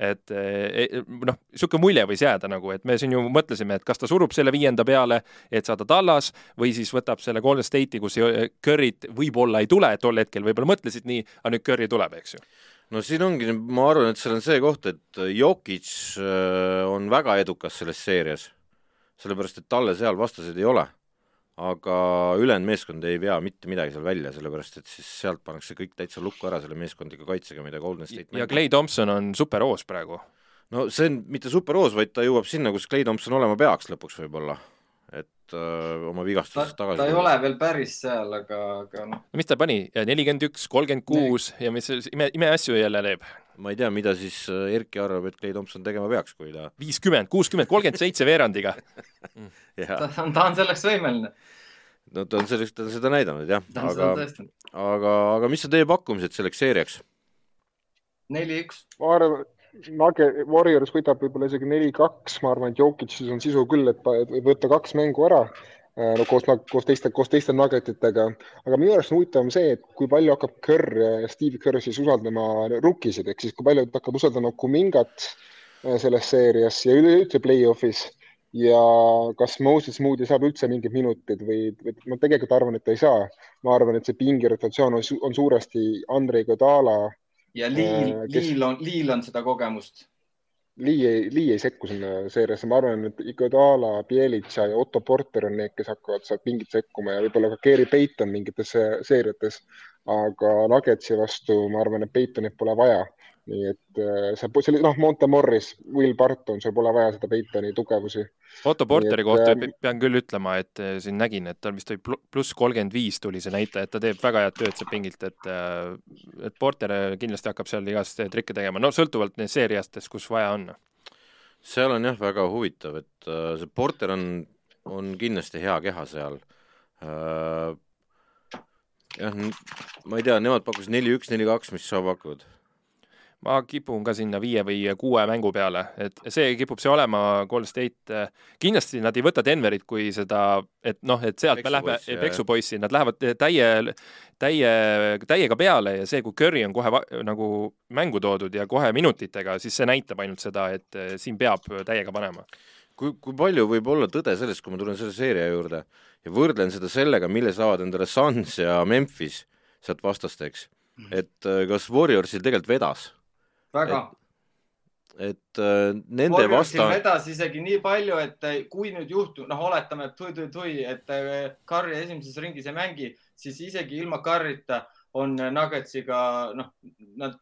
et eh, eh, noh, niisugune mulje võis jääda nagu, et me siin ju mõtlesime, et kas ta surub selle viienda peale, et saada tallas, või siis võtab selle Golden State'i, kus Curry't võib-olla ei tule, tol hetkel võib-olla mõtlesid nii, aga nüüd Curry tuleb, eks ju. No siin ongi, ma arvan, et seal on see koht, et Jokic on väga edukas selles seerias, sellepärast et talle seal vastaseid ei ole aga ülejäänud meeskond ei vea mitte midagi seal välja, sellepärast et siis sealt pannakse kõik täitsa lukku ära selle meeskondliku kaitsega, mida Golden State ja Clay Thompson on superhoos praegu. no see on mitte superhoos, vaid ta jõuab sinna, kus Clay Thompson olema peaks lõpuks võib-olla. et öö, äh, oma vigastusest tagasi ta ei ole veel päris seal, aga, aga noh. no mis ta pani, nelikümmend üks, kolmkümmend kuus ja mis ime, imeasju jälle teeb? Ma ei tea, mida siis äh, Erki arvab, et Clay Thompson tegema peaks, kui ta viiskümmend, kuuskümmend, kolmkümmend seitse veerandiga. Ta on, ta on selleks võimeline. No ta on selleks, ta on seda näidanud jah, aga, aga, aga mis on teie pakkumised selleks seeriaks? neli-üks. ma arvan, Nage, Warriors võtab võib-olla isegi neli-kaks, ma arvan, et Jokic'is on sisu küll, et võib võtta kaks mängu ära no koos, koos teiste, koos teiste nuggetitega, aga minu arust on see, et kui palju hakkab Kerr, Steve Kerr siis usaldama rukkisid, ehk siis kui palju ta hakkab usaldama Kumingat äh, selles seerias ja üleüldse play-off'is ja kas Moses Moody saab üldse mingeid minuteid või, või ma tegelikult arvan, et ta ei saa. ma arvan, et see pingirotatsioon on, on suuresti Andrei Godala. ja Liil äh,, kes... Liil on, Liil on seda kogemust. Lii ei, Lii ei sekku sinna seeriasse, ma arvan, et Godala, Bielitsa ja Otto Porter on need, kes hakkavad sealt pingit sekkuma ja võib-olla ka Gary Payton mingites seeriates. Aga Nuggetsi vastu ma arvan, et Paytonit pole vaja nii et äh, see, see oli noh, Montemorris, Will Barton, sul pole vaja seda Peitoni tugevusi. Otto Porteri kohta äh, pean küll ütlema, et äh, siin nägin, et tal vist oli pluss kolmkümmend viis tuli see näitaja, et ta teeb väga head tööd sealt pingilt, et et Porter kindlasti hakkab seal igast trikke tegema, no sõltuvalt neist seeriastest, kus vaja on. seal on jah, väga huvitav, et see Porter on, on kindlasti hea keha seal jah, ma ei tea, nemad pakkusid neli-üks, neli-kaks, mis sa pakud? ma kipun ka sinna viie või kuue mängu peale, et see kipub see olema, Golden State, kindlasti nad ei võta Denverit kui seda, et noh, et sealt me lähme, peksupoissi, nad lähevad täie, täie, täiega peale ja see, kui Curry on kohe nagu mängu toodud ja kohe minutitega, siis see näitab ainult seda, et eh, siin peab täiega panema. Kui, kui palju võib olla tõde selles, kui ma tulen selle seeria juurde ja võrdlen seda sellega, mille saavad endale Suns ja Memphis sealt vastasteks, mhm. et eh, kas Warriorsil tegelikult vedas väga. et äh, nende vastaan. vedas isegi nii palju, et äh, kui nüüd juhtub, noh, oletame, et tui-tui-tui, et äh, Curry esimeses ringis ei mängi, siis isegi ilma Curryta on Nuggetsiga, noh, nad,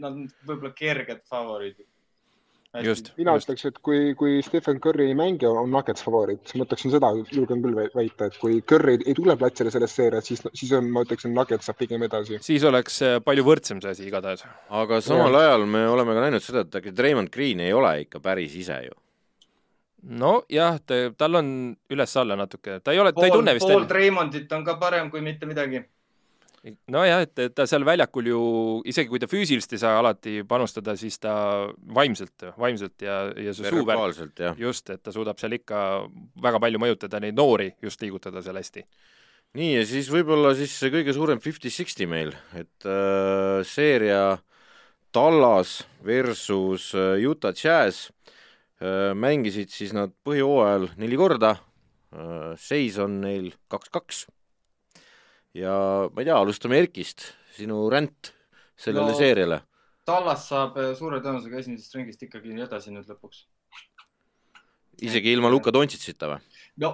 nad võib-olla kerged favoriidid mina just. ütleks, et kui, kui Stephen Curry ei mängi, on Nuggets favoriit, ma ütleksin seda, julgen küll väita, et kui Curry ei tule platsile selles seerias, siis, siis on, ma ütleksin, Nuggets saab pigem edasi. siis oleks äh, palju võrdsem see asi igatahes. aga samal ja. ajal me oleme ka näinud seda, et äkki Raymond Green ei ole ikka päris ise ju nojah, tal on üles-alla natuke, ta ei ole, ta ei tunne vist. pool Raymondit on ka parem kui mitte midagi nojah, et, et ta seal väljakul ju, isegi kui ta füüsiliselt ei saa alati panustada, siis ta vaimselt, vaimselt ja, ja see suuvärk, just, et ta suudab seal ikka väga palju mõjutada neid noori, just liigutada seal hästi. nii, ja siis võib-olla siis see kõige suurem fifty-sixty meil, et äh, seeria Tallas versus äh, Utah Jazz äh, mängisid siis nad põhjooajal neli korda äh,, seis on neil kaks-kaks ja ma ei tea, alustame Erkist, sinu ränd sellele no, seeriale. Tallas saab eh, suure tõenäosusega esimesest ringist ikkagi edasi nüüd lõpuks. isegi ilma Luka Dontšitsita või? no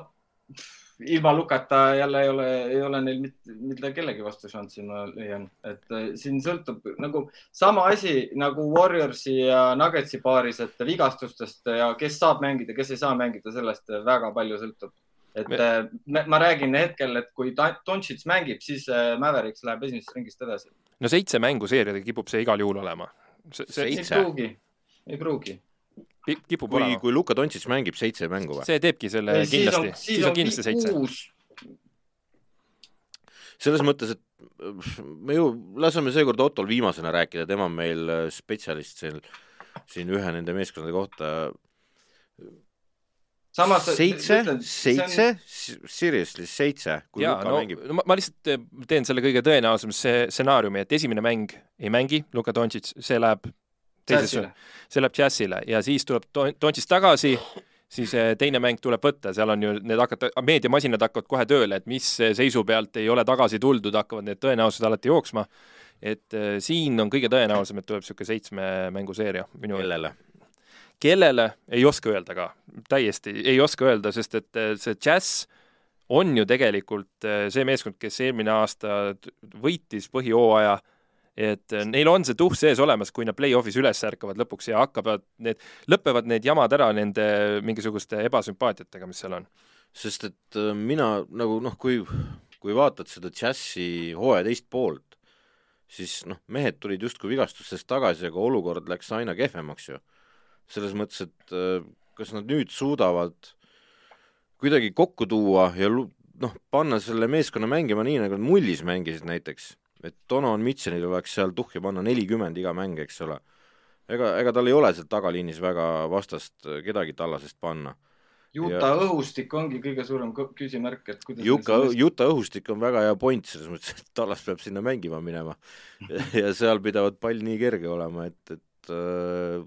ilma Lukata jälle ei ole, ei ole neil mitte, mitte kellegi vastu šanssi, ma leian, et äh, siin sõltub nagu sama asi nagu Warriorsi ja Nuggetsi paaris, et vigastustest ja kes saab mängida, kes ei saa mängida, sellest väga palju sõltub et me... Äh, ma räägin hetkel, et kui Dontšits mängib, siis äh, Mavericks läheb esimesest ringist edasi. no seitse mängu seeriaga kipub see igal juhul olema. ei pruugi, ei pruugi. kipub kui, olema. kui Luka Dontšits mängib seitse mängu või? see teebki selle ei, kindlasti, siis on kindlasti seitse. selles mõttes, et me ju laseme seekord Ottol viimasena rääkida, tema on meil spetsialist siin, siin ühe nende meeskondade kohta samas seitse, seitse on..., seriously seitse, kui Luka no, mängib. no ma, ma lihtsalt eh, teen selle kõige tõenäosema stsenaariumi, et esimene mäng ei mängi, Luka Doncic, see läheb teisesse, see läheb Jazzile ja siis tuleb Doncic tagasi, siis eh, teine mäng tuleb võtta, seal on ju need hakata, meediamasinad hakkavad kohe tööle, et mis seisu pealt ei ole tagasi tuldud, hakkavad need tõenäosused alati jooksma. et siin on kõige tõenäosem, et tuleb niisugune seitsme mänguseeria minu kellele? Kellele, ei oska öelda ka, täiesti ei oska öelda, sest et eh, see Jazz on ju tegelikult eh, see meeskond, kes eelmine aasta võitis põhihooaja, et eh, neil on see tuhh sees olemas, kui nad play-off'is üles ärkavad lõpuks ja hakkavad need, lõpevad need jamad ära nende mingisuguste ebasümpaatiatega, mis seal on. sest et mina nagu noh, kui, kui vaatad seda Jazzi hooaja teist poolt, siis noh, mehed tulid justkui vigastustest tagasi, aga olukord läks aina kehvemaks ju selles mõttes, et äh, kas nad nüüd suudavad kuidagi kokku tuua ja noh, panna selle meeskonna mängima nii, nagu nad mullis mängisid näiteks, et Donovan Mitchellil oleks seal tuhhi panna nelikümmend iga mäng, eks ole. ega, ega tal ei ole seal tagaliinis väga vastast äh, kedagi tallasest panna. Juta ja... õhustik ongi kõige suurem küsimärk, et kuidas Juka, Juta õhustik on väga hea point selles mõttes, et Tallas peab sinna mängima minema ja seal pidavat pall nii kerge olema, et, et äh,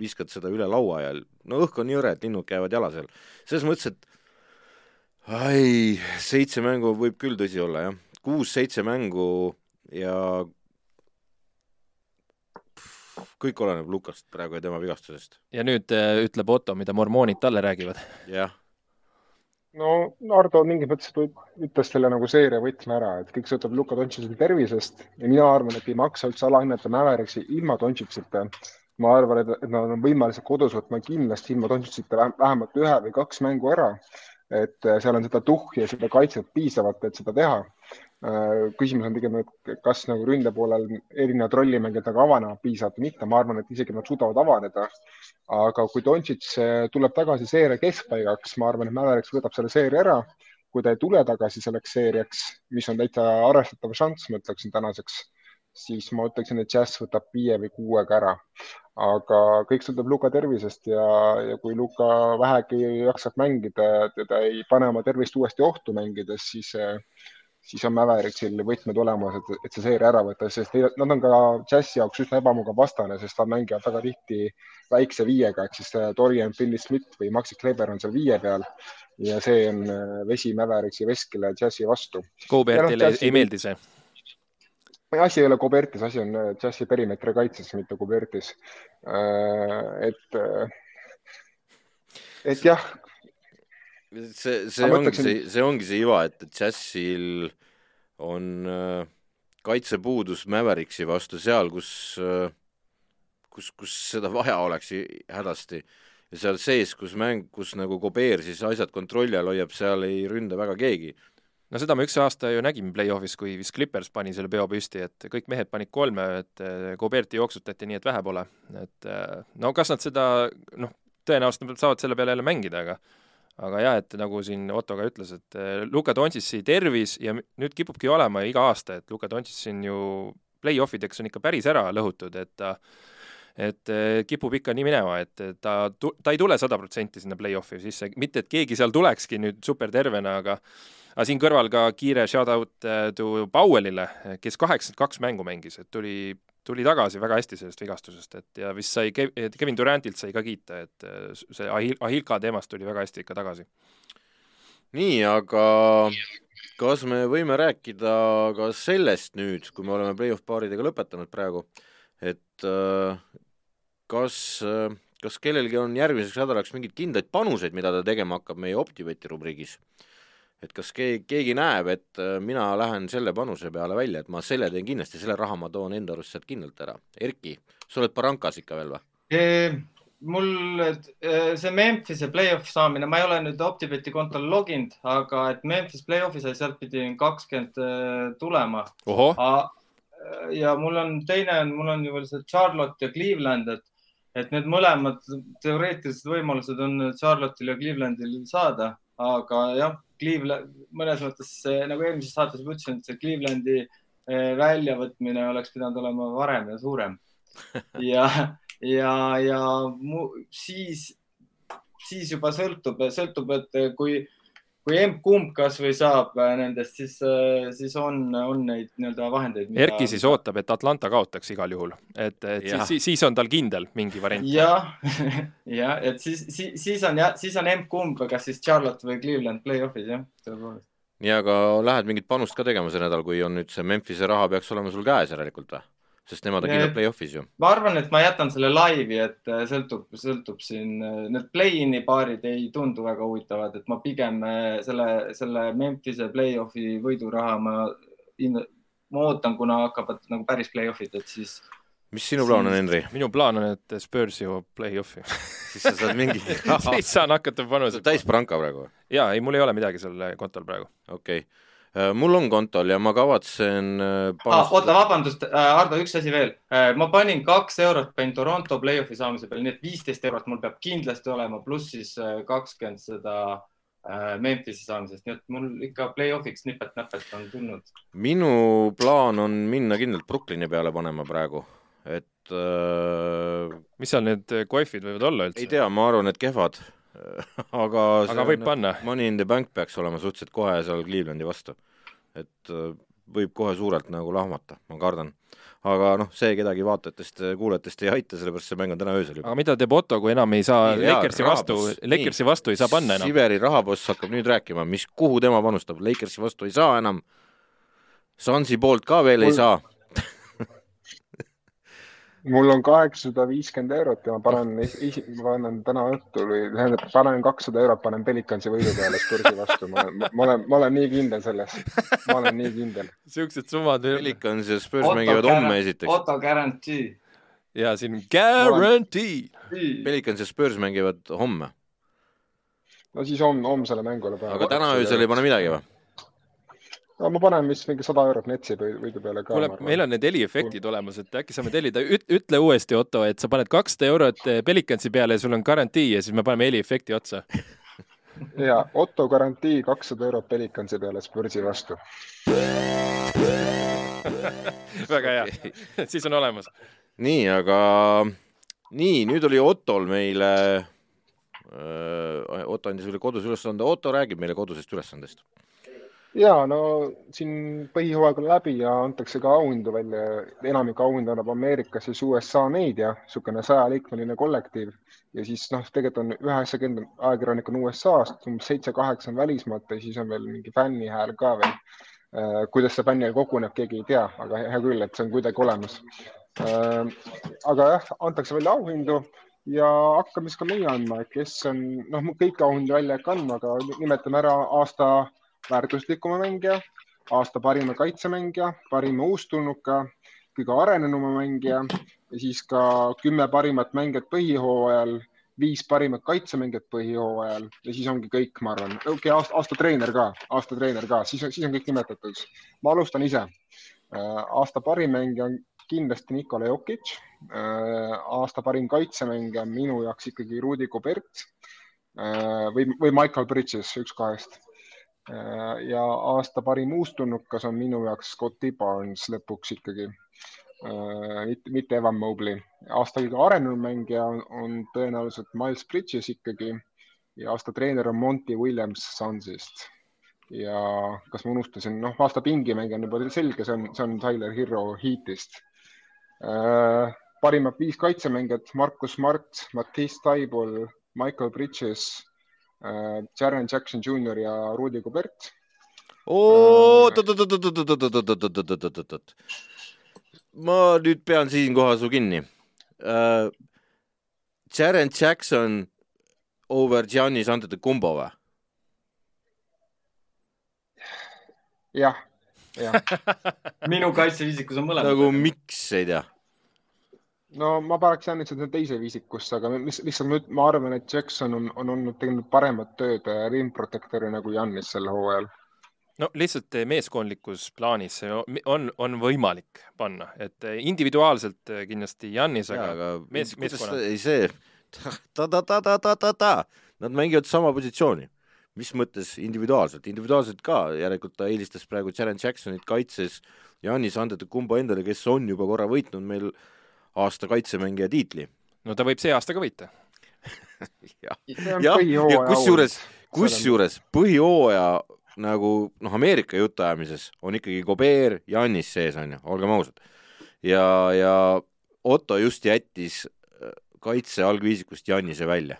viskad seda üle laua ja no õhk on jõre, et linnud käivad jala seal. selles mõttes, et ai, seitse mängu võib küll tõsi olla, jah. kuus-seitse mängu ja kõik oleneb Lukast praegu ja tema vigastusest. ja nüüd äh, ütleb Otto, mida mormoonid talle räägivad. jah. no Nardo mingis mõttes ütles selle nagu seeria võtme ära, et kõik sõltub Luka Dontšitsi tervisest ja mina arvan, et ei maksa üldse alahinnata Mäveriksi ilma Dontšitsita ma arvan, et, et nad on võimelised kodus võtma kindlasti ilma Dontšitsita vähemalt ühe või kaks mängu ära. et äh, seal on seda tuhhi ja seda kaitset piisavalt, et seda teha. Äh, küsimus on pigem, et kas nagu ründe poolel erinevad rollimängijad nagu avanevad piisavalt või mitte, ma arvan, et isegi nad suudavad avaneda. aga kui Dontšits äh, tuleb tagasi seeria keskpaigaks, ma arvan, et Mäveriks võtab selle seeria ära kui ta ei tule tagasi selleks seeriaks, mis on täitsa arvestatav šanss, ma ütleksin tänaseks, siis ma ütleksin, et Jazz võtab viie või kuuega ära aga kõik sõltub Luka tervisest ja, ja kui Luka vähegi jaksab mängida, teda ei pane oma tervist uuesti ohtu mängides, siis, siis on Mäveriksil võtmed olemas, et, et see seeria ära võtta, sest nad on ka džässi jaoks üsna ebamugav vastane, sest nad mängivad väga tihti väikse viiega, ehk siis Dorian Finney-Smith või Maxi Kleber on seal viie peal ja see on vesi Mäveriksi veskile džässi vastu. Kobertile no, ei meeldi see asi ei ole Kubertis, asi on džässi äh, perimeetri kaitses, mitte Kubertis. Äh, et, äh, et jah. see, see ongi see, see ongi see iva, et džässil on kaitsepuudus Mäveriksi vastu seal, kus, kus, kus seda vaja oleks hädasti ja seal sees, kus mäng, kus nagu Kobeer siis asjad kontrolli all hoiab, seal ei ründa väga keegi no seda me üks aasta ju nägime play-off'is, kui vist Clippers pani selle peo püsti, et kõik mehed panid kolme, et Goberti jooksutati nii, et vähe pole. et no kas nad seda, noh, tõenäoliselt nad saavad selle peale jälle mängida, aga aga jah, et nagu siin Otto ka ütles, et Luka Dontšitsi tervis ja nüüd kipubki olema iga aasta, et Luka Dontšits on ju play-off ideks on ikka päris ära lõhutud, et ta et kipub ikka nii minema, et ta, ta ei tule sada protsenti sinna play-off'i sisse, mitte et keegi seal tulekski nüüd supertervena, aga aga siin kõrval ka kiire shout-out äh, to Powellile, kes kaheksakümmend kaks mängu mängis, et tuli, tuli tagasi väga hästi sellest vigastusest, et ja vist sai Kev-, Kevin Durantilt sai ka kiita, et äh, see Ahil-, Ahilka teemast tuli väga hästi ikka tagasi. nii, aga kas me võime rääkida ka sellest nüüd, kui me oleme play-off paaridega lõpetanud praegu, et äh, kas, kas kellelgi on järgmiseks nädalaks mingeid kindlaid panuseid, mida ta tegema hakkab meie Optibeti rubriigis? Et kas keegi, keegi näeb, et äh, mina lähen selle panuse peale välja, et ma selle teen kindlasti, selle raha ma toon enda arust sealt kindlalt ära. Erki, sa oled Barankas ikka veel või? mul see Memphise play-off saamine, ma ei ole nüüd Optibeti kontol loginud, aga et Memphis play-off'i sai, sealt pidi kakskümmend äh, tulema. ja mul on teine mul on ju veel see Charlotte ja Cleveland, et, et need mõlemad teoreetilised võimalused on Charlotte'il ja Clevelandil saada aga jah, Cleveland, mõnes mõttes nagu eelmises saates juba ütlesin, et see Clevelandi eh, väljavõtmine oleks pidanud olema varem ja suurem. ja, ja, ja mu, siis, siis juba sõltub, sõltub, et kui kui emb-kumb kasvõi saab äh, nendest, siis, äh, siis on, on neid nii-öelda vahendeid mida.... Erki siis ootab, et Atlanta kaotaks igal juhul, et, et ja. siis, siis on tal kindel mingi variant. jah, jah, et siis, siis, siis on jah, siis on emb-kumb, kas siis Charlotte või Cleveland play-off'is jah, tõepoolest. nii, aga lähed mingit panust ka tegema see nädal, kui on nüüd see Memphise raha peaks olema sul käes järelikult või? Sest nemad on kindlalt play-off'is ju. ma arvan, et ma jätan selle laivi, et äh, sõltub, sõltub siin, äh, need play-in'i paarid ei tundu väga huvitavad, et ma pigem äh, selle, selle Memphise play-off'i võiduraha ma, ma ootan, kuna hakkavad nagu päris play-off'id, et siis. mis sinu plaan on, Henri? minu plaan on, et Spurs jõuab play-off'i siis sa saad mingi siis saan hakata panuse. täis pranka praegu? jaa, ei, mul ei ole midagi seal kontol praegu. okei okay mul on kontol ja ma kavatsen äh, panustada... ah,. oota, vabandust, äh, Ardo, üks asi veel. ma panin kaks eurot, panin Toronto play-off'i saamise peale, nii et viisteist eurot mul peab kindlasti olema, pluss siis kakskümmend seda Memphise saamisest, nii et mul ikka play-off'iks nipet-näpet on tulnud. minu plaan on minna kindlalt Brooklyni peale panema praegu, et äh.... mis seal need koefid võivad olla üldse? ei tea, ma arvan, et kehvad aga aga võib panna? Money in the bank peaks olema suhteliselt kohe seal Clevelandi vastu. et äh, võib kohe suurelt nagu lahmata, ma kardan. aga noh, see kedagi vaatajatest-kuulajatest ei aita, sellepärast see mäng on täna öösel juba. aga mida teeb Otto, kui enam ei saa Lakersi vastu, Lakersi vastu ei saa panna enam? Siveri rahaboss hakkab nüüd rääkima, mis, kuhu tema panustab, Lakersi vastu ei saa enam. Sansi poolt ka veel Mul... ei saa mul on kaheksasada viiskümmend eurot ja ma panen, ma panen täna õhtul või tähendab, panen kakssada eurot, panen Pelicansi võidu peale Spursi vastu. ma olen, ma olen, ma olen nii kindel selles. ma olen nii kindel. siuksed summad. Pelicans ja Spurs mängivad homme esiteks. Auto guarantee. ja siin guarantee. Pelicans ja Spurs mängivad homme. no siis homme, homsele mängule. aga täna öösel ei pane midagi või? No ma panen vist mingi sada eurot Netsi võidu peale ka. kuule, meil on need heliefektid olemas, et äkki saame tellida, ütle uuesti, Otto, et sa paned kakssada eurot eh, Pelicansi peale ja sul on garantii ja siis me paneme heliefekti otsa. Ja Otto garantii kakssada eurot Pelicansi peale Spursi vastu. Väga hea. Siis on olemas. nii, aga nii, nüüd oli Ottol meile äh,, Otto andis meile kodus ülesande, Otto räägib meile kodusest ülesandest ja no siin põhihooaeg on läbi ja antakse ka auhindu välja. enamik auhindu annab Ameerikas siis USA Meedia, niisugune sajaliikmeline kollektiiv ja siis noh, tegelikult on üheksakümmend ajakirjanik on USA-st, umbes seitse-kaheksa on välismaalt ja siis on veel mingi fännihääl ka veel. Äh, kuidas see fännihääl koguneb, keegi ei tea, aga hea küll, et see on kuidagi olemas. Äh, aga jah, antakse välja auhindu ja hakkame siis ka meie andma, kes on, noh, kõiki auhindu välja ei andma, aga nimetame ära aasta väärtuslikuma mängija, aasta parima kaitsemängija, parima uustulnuka, kõige arenenuma mängija ja siis ka kümme parimat mängijat põhihooajal, viis parimat kaitsemängijat põhihooajal ja siis ongi kõik, ma arvan. okei okay,, aasta, aasta treener ka, aasta treener ka, siis, siis on kõik nimetatud. ma alustan ise. Äh, aasta parim mängija on kindlasti Nikola Jokic. Äh, aasta parim kaitsemängija on minu jaoks ikkagi Rudi Gobert äh, või, või Michael Bridges, üks kahest ja aasta parim uustulnukas on minu jaoks Scotti Barnes lõpuks ikkagi, äh, mitte, mitte Evan Mobley. aasta kõige arenenud mängija on, on tõenäoliselt Miles Bridges ikkagi ja aasta treener on Monty Williams Sunsist. ja kas ma unustasin, noh, aasta pingimängija on juba selge, see on, see on Tyler Hero Heatist. Äh, parimad viis kaitsemängijat, Markus Smart, Mattias Taibol, Michael Bridges Äh, Jaren Jackson Jr ja Rudi Gobert. oot-oot-oot-oot-oot-oot-oot-oot-oot-oot-oot. ma nüüd pean siinkohal su kinni. Jaren Jackson over Giannis Antetokounmpo või? jah, jah minu kaitseviisikus on mõlemad. nagu miks, ei tea no ma paneks Jannis sinna teise viisikusse, aga lihtsalt ma arvan, et Jackson on, on olnud teinud paremat tööd äh, rimprotektorina kui Jannis sel hooajal. no lihtsalt äh, meeskondlikus plaanis on, on võimalik panna, et äh, individuaalselt kindlasti Jannis, aga, aga mees, meeskonna. ei see ta-ta-ta-ta-ta-ta, nad mängivad sama positsiooni mis mõttes individuaalselt, individuaalselt ka, järelikult ta eelistas praegu Jaren Jacksonit kaitses Janis Antetokounmpo endale, kes on juba korra võitnud meil aasta kaitsemängija tiitli. no ta võib see aasta ka võita jah, ja, ja kusjuures, kusjuures põhijooaja nagu noh, Ameerika jutuajamises on ikkagi Gobert, Janis sees on ju, olgem ausad. ja, ja Otto just jättis äh, kaitse algviisikust Janise välja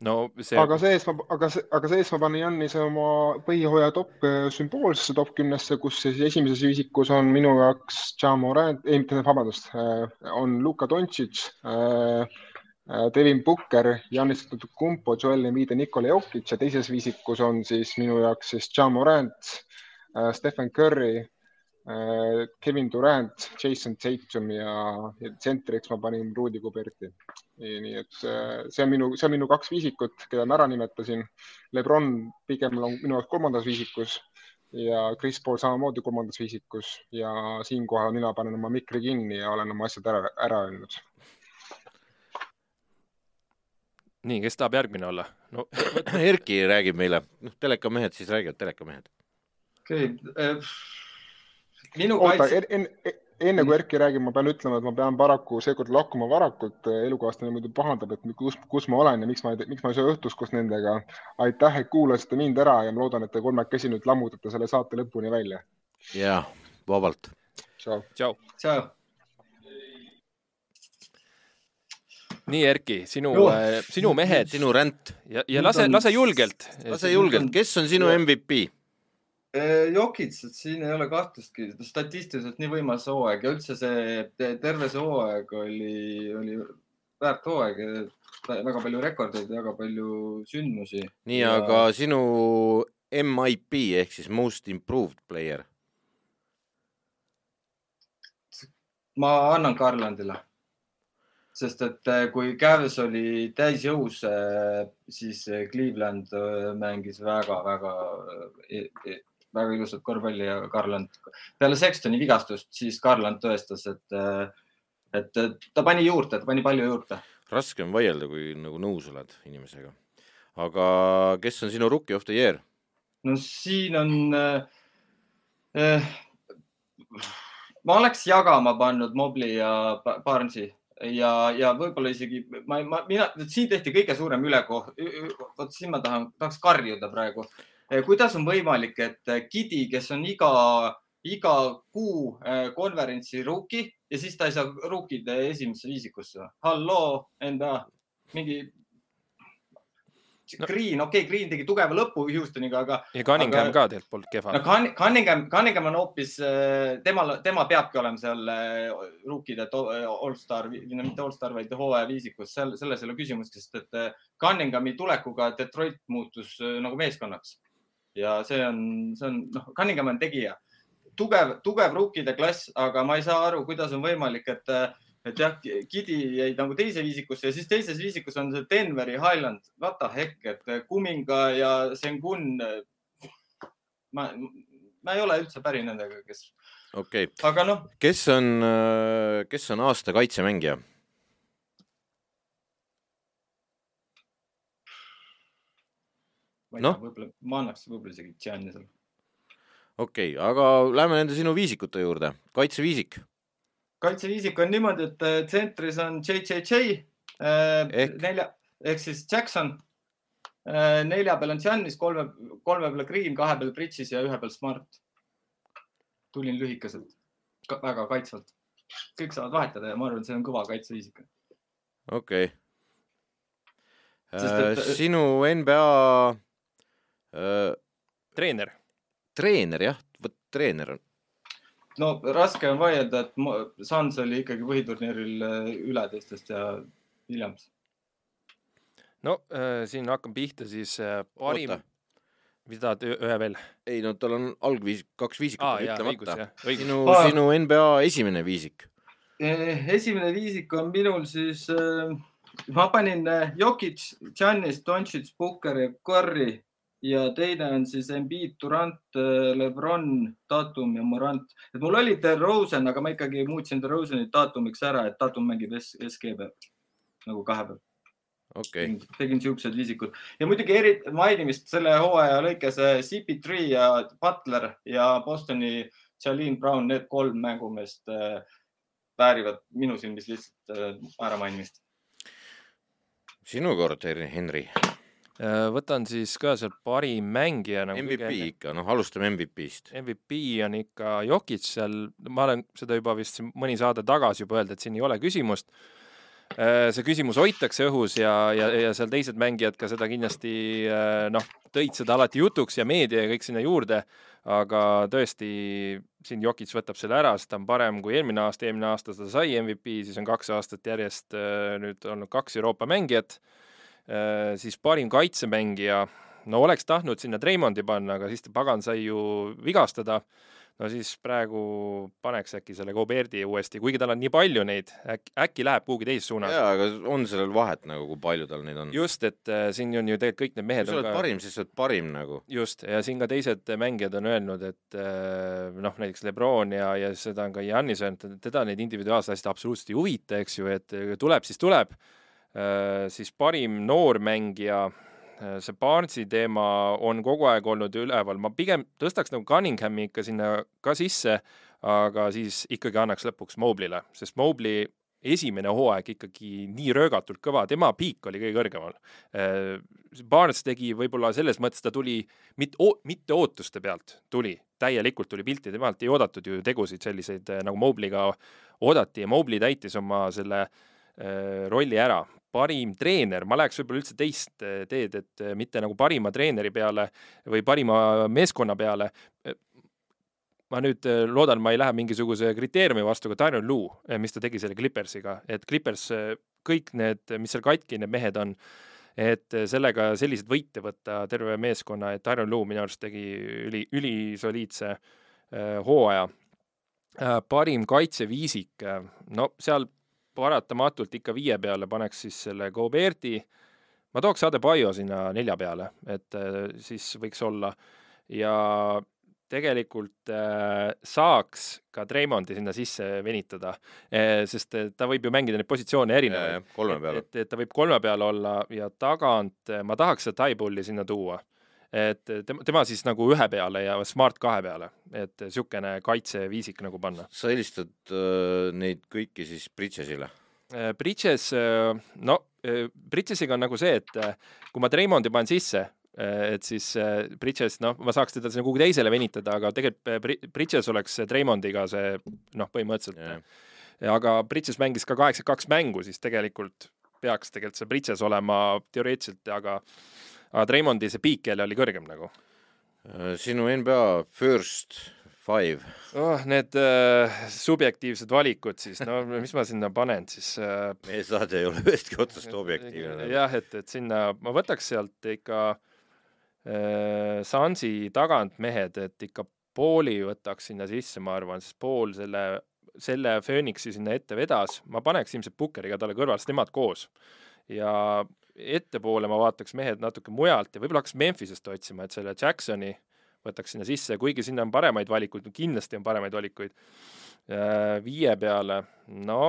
no see. aga see-eest ma, aga see, aga see-eest ma panen Jannise oma põhihooaja top äh, sümboolsesse top kümnesse, kus siis esimeses viisikus on minu jaoks Ja Morant, ei mitte, vabandust, äh, on Luka Doncic äh,, Devin Booker, Janis Kumpo, Joel Embiid ja Nikola Jokic ja teises viisikus on siis minu jaoks siis Ja Morant äh,, Stephen Curry Äh, Kevin Durant, Jason Tatum ja, ja tsentriks ma panin Rudy Goberti. nii et äh, see on minu, see on minu kaks viisikut, keda ma ära nimetasin. Lebron pigem on minu jaoks kolmandas viisikus ja Chris Paul samamoodi kolmandas viisikus ja siinkohal mina panen oma mikri kinni ja olen oma asjad ära, ära öelnud. nii, kes tahab järgmine olla no,? Erki räägib meile, noh, telekamehed siis räägivad, telekamehed. okei okay. Minu oota kaitse... en, en, enne kui Erki räägib, ma pean ütlema, et ma pean paraku seekord lahkuma varakult, elukaaslane muidu pahandab, et kus, kus ma olen ja miks ma, miks ma ei saa õhtust koos nendega. aitäh, et kuulasite mind ära ja ma loodan, et te kolmekesi nüüd lammutate selle saate lõpuni välja. ja, vabalt. tšau. tšau. tšau. nii, Erki, sinu, äh, sinu mehed. sinu ränd. ja, ja lase, lase julgelt. lase julgelt, kes on sinu MVP? Äh, Jokits, et siin ei ole kahtlustki, statistiliselt nii võimas hooaeg ja üldse see terve see hooaeg oli, oli väärt hooaeg, väga palju rekordeid, väga palju sündmusi. nii ja..., aga sinu MIP ehk siis most improved player? ma annan Garlandile, sest et äh, kui Cavs oli täisjõus, siis Cleveland mängis väga-väga väga ilusat korvpalli ja Garland, peale Sextoni vigastust, siis Garland tõestas, et, et ta pani juurde, ta pani palju juurde. raske on vaielda, kui nagu nõus oled inimesega. aga kes on sinu rookie of the year? no siin on äh,. ma oleks jagama pannud Mobli ja Barnesi ja, ja võib-olla isegi ma, ma, mina, siin tehti kõige suurem ülekoht, vot siin ma tahan, tahaks karjuda praegu kuidas on võimalik, et Gidi, kes on iga, iga kuu eh, konverentsi rookie ja siis ta ei saa rookide esimesse viisikusse. halloo, enda mingi no. Green, okei okay,, Green tegi tugeva lõpu Houstoniga, aga. ja Cunningham aga, ka tegelikult polnud kehva. no Cunningham, Cunningham on hoopis, temal, tema peabki olema seal rookide allstar, mitte allstar, vaid hooaja viisikus, selles ei ole küsimust, sest et Cunninghami tulekuga Detroit muutus nagu meeskonnaks ja see on, see on, noh, Cunningham on tegija, tugev, tugev rukkide klass, aga ma ei saa aru, kuidas on võimalik, et, et jah, Gidi jäi nagu teise viisikusse ja siis teises viisikus on see Denveri Highland, what the heck, et Kuminga ja Sengun. ma, ma ei ole üldse päri nendega, kes. okei okay., aga noh. kes on, kes on aasta kaitsemängija? Ma ei no. tea, võib-olla ma annaks võib-olla isegi Giannisele. okei okay,, aga lähme nende sinu viisikute juurde, kaitseviisik. kaitseviisik on niimoodi, et äh, tsentris on JJJ äh, ehk... nelja ehk siis Jackson äh,. nelja peal on Giannis, kolme, kolme peal Green, kahe peal Bridges ja ühe peal Smart. tulin lühikeselt Ka, väga kaitsvalt. kõik saavad vahetada ja ma arvan, see on kõva kaitseviisik. okei okay. Äh, et... sinu NBA treener. treener jah, vot treener on. no raske on vaielda, et Suns oli ikkagi põhiturniiril üle teistest ja Williams. no äh, siin hakkame pihta siis äh, parim. mis tahad ühe veel? ei no tal on algviis, kaks viisikut ah, ütlemata. sinu sinu NBA esimene viisik. esimene viisik on minul siis äh, ma panin Jokic, Giannis, Doncic, Booker ja Curry ja teine on siis Embiid, Durant, Lebron, Tatum ja Morant. et mul oli DeRozan, aga ma ikkagi muutsin DeRozani Tatumiks ära, et Tatum mängib SG peal nagu kahe peal. okay.. tegin siuksed viisikud ja muidugi eri mainimist selle hooaja lõikes CP3 ja Butler ja Bostoni Jalin Brown, need kolm mängumeest äh, väärivad minu silmis lihtsalt äh, äramainimist. sinu kord, Henri äh, võtan siis ka sealt parim mängija nagu. MVP kõige... ikka, noh, alustame MVP-st. MVP on ikka Jokic seal, ma olen seda juba vist mõni saade tagasi juba öelnud, et siin ei ole küsimust. Äh, see küsimus hoitakse õhus ja, ja, ja seal teised mängijad ka seda kindlasti äh, noh, tõid seda alati jutuks ja meedia ja kõik sinna juurde, aga tõesti, siin Jokic võtab selle ära, sest ta on parem kui eelmine aasta, eelmine aasta ta sai MVP, siis on kaks aastat järjest äh, nüüd olnud kaks Euroopa mängijat, siis parim kaitsemängija, no oleks tahtnud sinna Treimondi panna, aga siis ta pagan sai ju vigastada no siis praegu paneks äkki selle Goberdi uuesti, kuigi tal on nii palju neid, äkki, äkki läheb kuhugi teises suunas. jaa, aga on sellel vahet nagu, kui palju tal neid on? just, et äh, siin on ju tegelikult kõik need mehed kui sa oled ka... parim, siis sa oled parim nagu. just, ja siin ka teised mängijad on öelnud, et äh, noh, näiteks Lebron ja, ja seda on ka Janis öelnud, et teda need individuaalsed asjad absoluutselt ei huvita, eks ju, et tuleb, siis tuleb äh,. Siis parim noormängija Äh, see Barnesi teema on kogu aeg olnud üleval, ma pigem tõstaks nagu Cunninghami ikka sinna ka sisse, aga siis ikkagi annaks lõpuks Mobley'le, sest Mobley esimene hooaeg ikkagi nii röögatult kõva, tema piik oli kõige kõrgemal. Äh, Barnes tegi võib-olla selles mõttes, ta tuli mitte, mitte ootuste pealt, tuli, täielikult tuli pilti, temalt ei oodatud ju tegusid selliseid, äh, nagu Mobley'ga oodati ja Mobley täitis oma selle rolli ära parim treener, ma läheks võib-olla üldse teist eh, teed, et eh, mitte nagu parima treeneri peale või parima meeskonna peale. ma nüüd loodan, ma ei lähe mingisuguse kriteeriumi vastu, aga Tyron Lue, mis ta tegi selle Clippersiga, et Clippers, kõik need, mis seal katki need mehed on, et sellega selliseid võite võtta terve meeskonna, et Tyron Lue minu arust tegi üli, ülisoliidse hooaja. parim kaitseviisik, no seal paratamatult ikka viie peale paneks siis selle Goberti, ma tooks Adebayo sinna nelja peale, et äh, siis võiks olla ja tegelikult äh, saaks ka Treimondi sinna sisse venitada eh,, sest ta võib ju mängida neid positsioone erinevaid. kolme peale. et, et ta võib kolme peal olla ja tagant ma tahaks seda Taibulli sinna tuua. Et tema, tema siis nagu ühe peale ja Smart kahe peale, et niisugune kaitseviisik nagu panna. sa helistad äh, neid kõiki siis Bridgesile? Äh, Bridges, äh, no äh, Bridgesiga on nagu see, et kui ma Treimondi panen sisse, et siis Bridges, noh, ma saaks teda sinna kuhugi teisele venitada, aga tegelikult Bridges oleks Treimondiga see noh, põhimõtteliselt yeah.. aga Bridges mängis ka kaheksakümmend kaks mängu, siis tegelikult peaks tegelikult see Bridges olema teoreetiliselt, aga aga Treimondi see piik jälle oli kõrgem nagu. sinu NBA first Five oh,. Need äh, subjektiivsed valikud siis, no mis ma sinna panen siis äh,? meie saade ei ole ühestki otsast objektiivne. jah, et, et sinna ma võtaks sealt ikka äh, Sansi tagant mehed, et ikka pooli võtaks sinna sisse, ma arvan, sest pool selle, selle Phoenixi sinna ette vedas, ma paneks ilmselt Pukkeriga talle kõrval, sest nemad koos. ja ettepoole ma vaataks mehed natuke mujalt ja võib-olla hakkaks Memphisest otsima, et selle Jacksoni võtaks sinna sisse, kuigi sinna on paremaid valikuid, kindlasti on paremaid valikuid. Äh, viie peale, no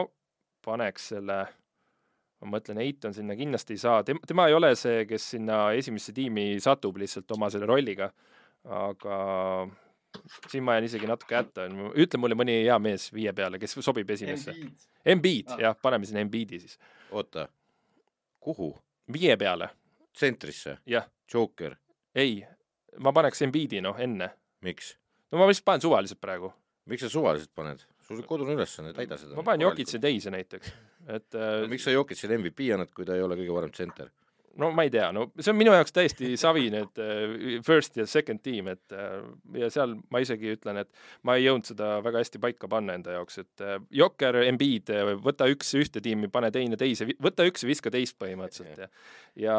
paneks selle, ma mõtlen, Eiton sinna kindlasti ei saa, tema, tema ei ole see, kes sinna esimesse tiimi satub lihtsalt oma selle rolliga, aga siin ma jään isegi natuke hätta, ütle mulle mõni hea mees viie peale, kes sobib esimesse. Embiid, ah. jah, paneme sinna Embiidi siis. oota, kuhu? Viie peale. tsentrisse? jah. Joker? ei, ma paneks Embiidi noh enne. miks? no ma lihtsalt panen suvaliselt praegu. miks sa suvaliselt paned? sul kodune ülesanne, täida seda. ma panen Jokitsi teise näiteks, et äh, no, miks sa Jokitsile MVP annad, kui ta ei ole kõige parem tsenter? No ma ei tea, no see on minu jaoks täiesti savi, need äh, first ja second team, et äh, ja seal ma isegi ütlen, et ma ei jõudnud seda väga hästi paika panna enda jaoks, et äh, Jokker, Embiid, võta üks ühte tiimi, pane teine teise, võta üks ja viska teist põhimõtteliselt ja ja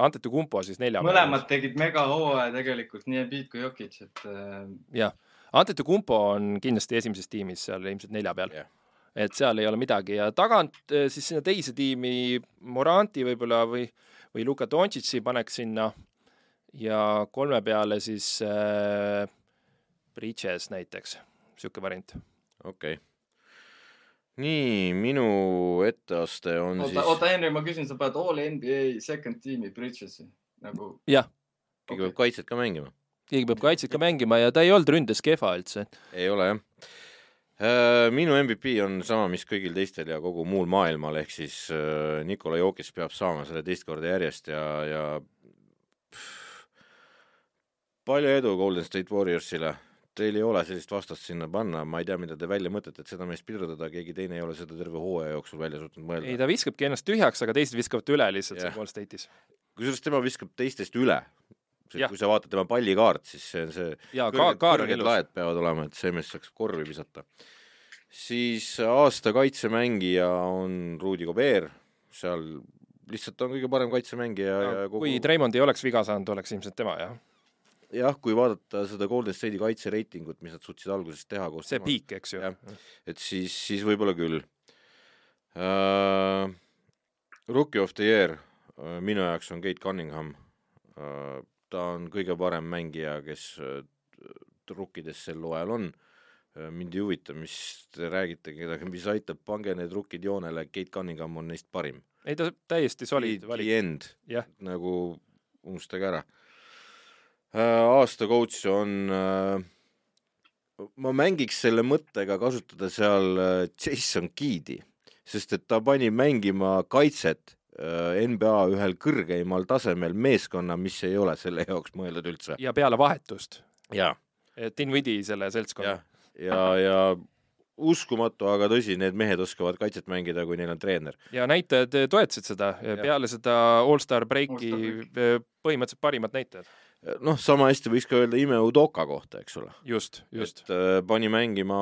Antetokounmpo siis nelja mõlemad tegid megahooaja tegelikult, nii Embiid kui Jokic, et jah, Antetokounmpo on kindlasti esimeses tiimis seal ilmselt nelja peal. Yeah et seal ei ole midagi ja tagant siis sinna teise tiimi Moranti võib-olla või või Luka Dontšitši paneks sinna ja kolme peale siis äh, Bridges näiteks, niisugune variant. okei okay.. nii, minu etteaste on oota, siis. oota, Henri, ma küsin, sa paned all NBA second team'i Bridges'i nagu? jah. keegi peab kaitset ka mängima. keegi peab kaitset ka mängima ja ta ei olnud ründes kehva üldse. ei ole jah. Äh, minu MVP on sama, mis kõigil teistel ja kogu muul maailmal, ehk siis äh, Nikola Jokis peab saama selle teist korda järjest ja, ja palju edu Golden State Warriorsile teil ei ole sellist vastast sinna panna, ma ei tea, mida te välja mõtlete, et seda meest pidurdada, keegi teine ei ole seda terve hooaja jooksul välja suutnud mõelda. ei, ta viskabki ennast tühjaks, aga teised viskavad üle lihtsalt seal Gold State'is. kusjuures tema viskab teistest üle. Kui sa vaatad tema pallikaart, siis see on see ja, kõrged, ka, kõrged laed peavad olema, et see mees saaks korvi visata. siis aasta kaitsemängija on Rudi Gobert, seal lihtsalt on kõige parem kaitsemängija no, ja kogu... kui Treimond ei oleks viga saanud, oleks ilmselt tema, jah jah, kui vaadata seda Golden State'i kaitsereitingut, mis nad suutsid alguses teha koos see piik, eks ju. et siis, siis võib-olla küll uh,. Rookie of the year uh, minu jaoks on Kate Cunningham uh,. Ta on kõige parem mängija, kes uh, rukkides sel hooajal on uh,. mind ei huvita, mis te räägite kedagi, mis aitab, pange need rukkid joonele, Kate Cunningham on neist parim. ei, ta täiesti solid valik. The end, nagu unustage ära Äh, aasta coach on, äh, ma mängiks selle mõttega kasutada seal äh, Jason Keedi, sest et ta pani mängima kaitset NBA ühel kõrgeimal tasemel meeskonna, mis ei ole selle jaoks mõeldud üldse. ja peale vahetust. jaa. Dinwiddie selle seltskonna. ja, ja, ja uskumatu, aga tõsi, need mehed oskavad kaitset mängida, kui neil on treener. ja näitajad toetasid seda, peale seda allstar breiki põhimõtteliselt parimad näitajad noh, sama hästi võiks ka öelda Ime Udoka kohta, eks ole. just, just. et äh, pani mängima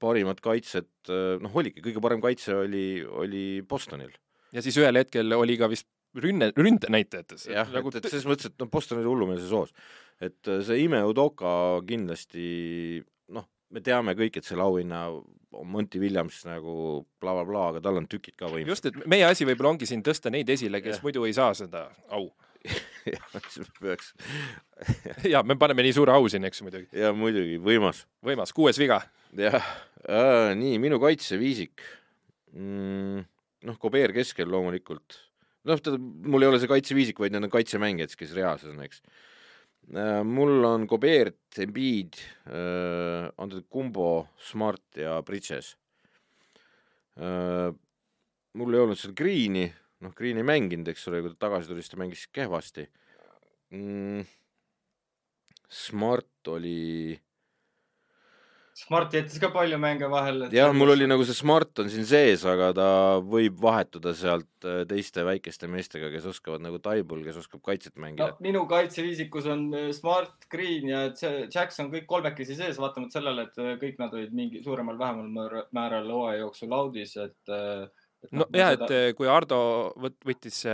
parimat kaitset, äh, noh, oligi, kõige parem kaitse oli, oli Bostonil. Ja siis ühel hetkel oli ka vist rünne, ründenäitajates. jah nagu..., et, et selles mõttes, et noh, Boston oli hullumeelses hoos. et äh, see Ime Udoka kindlasti noh, me teame kõik, et selle auhinna on Monty Williams nagu blablabla bla, aga tal on tükid ka võimsad. just, et meie asi võib-olla ongi siin tõsta neid esile, kes ja. muidu ei saa seda au jah, siis peaks ja me paneme nii suure au siin, eks muidugi. ja muidugi, võimas. võimas, kuues viga. jah äh,, nii minu kaitseviisik mm,. Noh, Kobeer keskel loomulikult. noh, ta, mul ei ole see kaitseviisik, vaid need on kaitsemängijad, kes reaalses on, eks äh,. mul on Kobeert, Embiid äh,, Antetokounmpo, Smart ja Bridges äh,. mul ei olnud seal Green'i noh, Green ei mänginud, eks ole, kui ta tagasi tuli, siis ta mängis kehvasti mm,. Smart oli. Smart jättis ka palju mänge vahele. jah, mul oli nagu see Smart on siin sees, aga ta võib vahetuda sealt äh, teiste väikeste meestega, kes oskavad nagu Taibul, kes oskab kaitset mängida no,. minu kaitseviisikus on äh, Smart, Green ja Jackson kõik kolmekesi sees, vaatamata sellele, et äh, kõik nad olid mingi suuremal-vähemal määral hooaja jooksul audis, et äh, nojah, et seda... kui Ardo võttis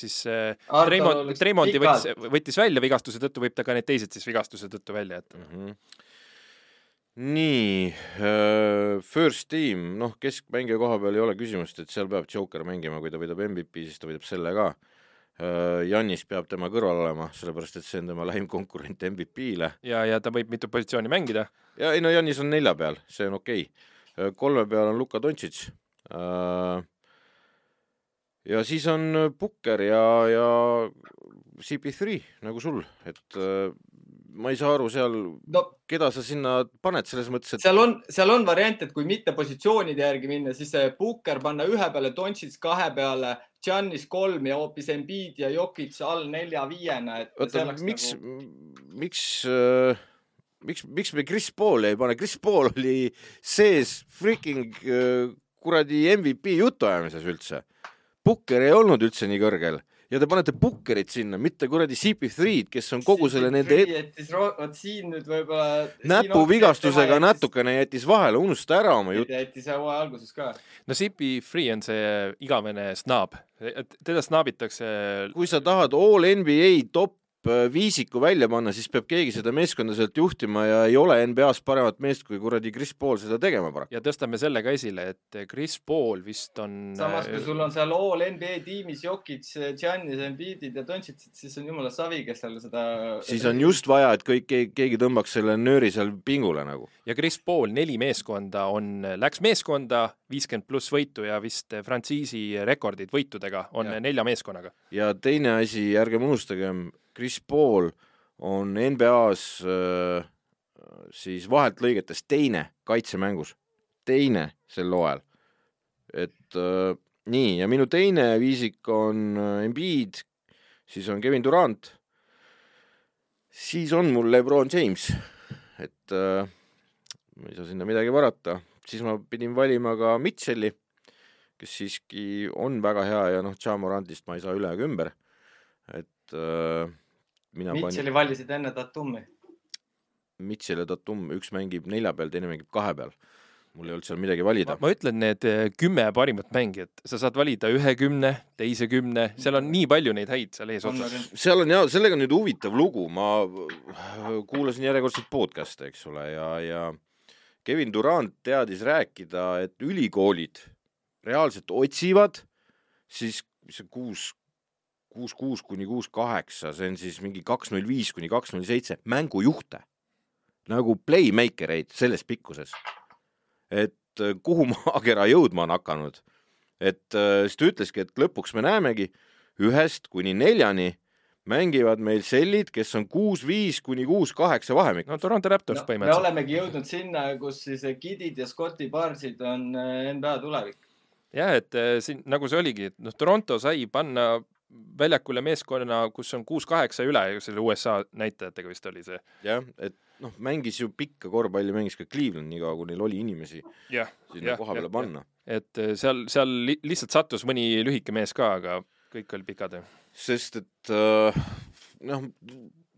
siis Treimond, Treimondi võttis, võttis välja vigastuse tõttu, võib ta ka need teised siis vigastuse tõttu välja jätta mm. -hmm. Nii uh,, first team, noh, keskmängija koha peal ei ole küsimust, et seal peab Joker mängima, kui ta võidab MVP, siis ta võidab selle ka uh,. Jannis peab tema kõrval olema, sellepärast et see on tema lähim konkurent MVP-le. ja, ja ta võib mitu positsiooni mängida. ja ei no Jannis on nelja peal, see on okei okay.. kolme peal on Luka Doncic uh, ja siis on Pukker ja, ja CP3 nagu sul, et äh, ma ei saa aru seal no,, keda sa sinna paned selles mõttes, et. seal on, seal on variant, et kui mitte positsioonide järgi minna, siis Pukker panna ühe peale, Doncic kahe peale, Giannis kolm ja hoopis Embiid ja Jokic all nelja-viiena, et. oota, miks nagu..., miks äh, miks, miks me Chris Pauli ei pane, Chris Paul oli sees freaking äh, kuradi MVP jutuajamises üldse Pukker ei olnud üldse nii kõrgel ja te panete Pukkerit sinna, mitte kuradi CP3-d, kes on kogu CP3 selle nende jättis, vot siin nüüd võib-olla näpuvigastusega natukene jättis vahele, unusta ära oma jutt. jättis hooaja alguses ka. no CP3 on see igavene snaab, teda snaabitakse. kui sa tahad all NBA top viisiku välja panna, siis peab keegi seda meeskonda sealt juhtima ja ei ole NBA-s paremat meest kui kuradi Chris Paul seda tegema paraku. ja tõstame selle ka esile, et Chris Paul vist on. samas, kui äh, sul on seal all NBA tiimis Jokic, Giannis, Embiidid ja Dontšitsid, siis on jumala savi, kes seal seda. siis on just vaja, et kõik, keegi tõmbaks selle nööri seal pingule nagu. ja Chris Paul, neli meeskonda on, läks meeskonda viiskümmend pluss võitu ja vist frantsiisi rekordid võitudega on ja. nelja meeskonnaga. ja teine asi, ärgem unustagem, Chris Paul on NBA-s äh, siis vahelt lõigetes teine kaitsemängus, teine sel hooajal. et äh, nii, ja minu teine viisik on äh, Embiid, siis on Kevin Durant, siis on mul Lebron James, et äh, ma ei saa sinna midagi parata, siis ma pidin valima ka Mitchell'i, kes siiski on väga hea ja noh, Jamorantist ma ei saa üle ega ümber, et äh, mina Mitchell'i panin... valisid enne Tatumi? Mitchell ja Tatum, üks mängib nelja peal, teine mängib kahe peal. mul ei olnud seal midagi valida. ma ütlen, need eh, kümme parimat mängijat, sa saad valida ühe kümne, teise kümne, seal on nii palju neid häid seal eesotsas. seal on ja sellega on nüüd huvitav lugu, ma kuulasin järjekordselt podcast'e, eks ole, ja, ja Kevin Durant teadis rääkida, et ülikoolid reaalselt otsivad siis see kuus, kuus, kuus kuni kuus, kaheksa, see on siis mingi kaks null viis kuni kaks null seitse mängujuhte nagu playmaker eid selles pikkuses. et äh, kuhu maakera jõudma on hakanud. et äh, siis ta ütleski, et lõpuks me näemegi ühest kuni neljani mängivad meil sellid, kes on kuus-viis kuni kuus-kaheksa vahemik. no Toronto Raptors no, põhimõtteliselt. me olemegi jõudnud sinna, kus siis Kidid ja Scotti Barsid on äh, NBA tulevik. jah, et siin nagu see oligi, et noh, Toronto sai panna väljakule meeskonna, kus on kuus-kaheksa üle, selle USA näitajatega vist oli see. jah, et noh, mängis ju pikka korvpalli, mängis ka Cleveland nii kaua, kui neil oli inimesi ja, sinna ja, koha peale panna. et äh, seal, seal lihtsalt sattus mõni lühike mees ka, aga kõik olid pikad. sest et äh, noh,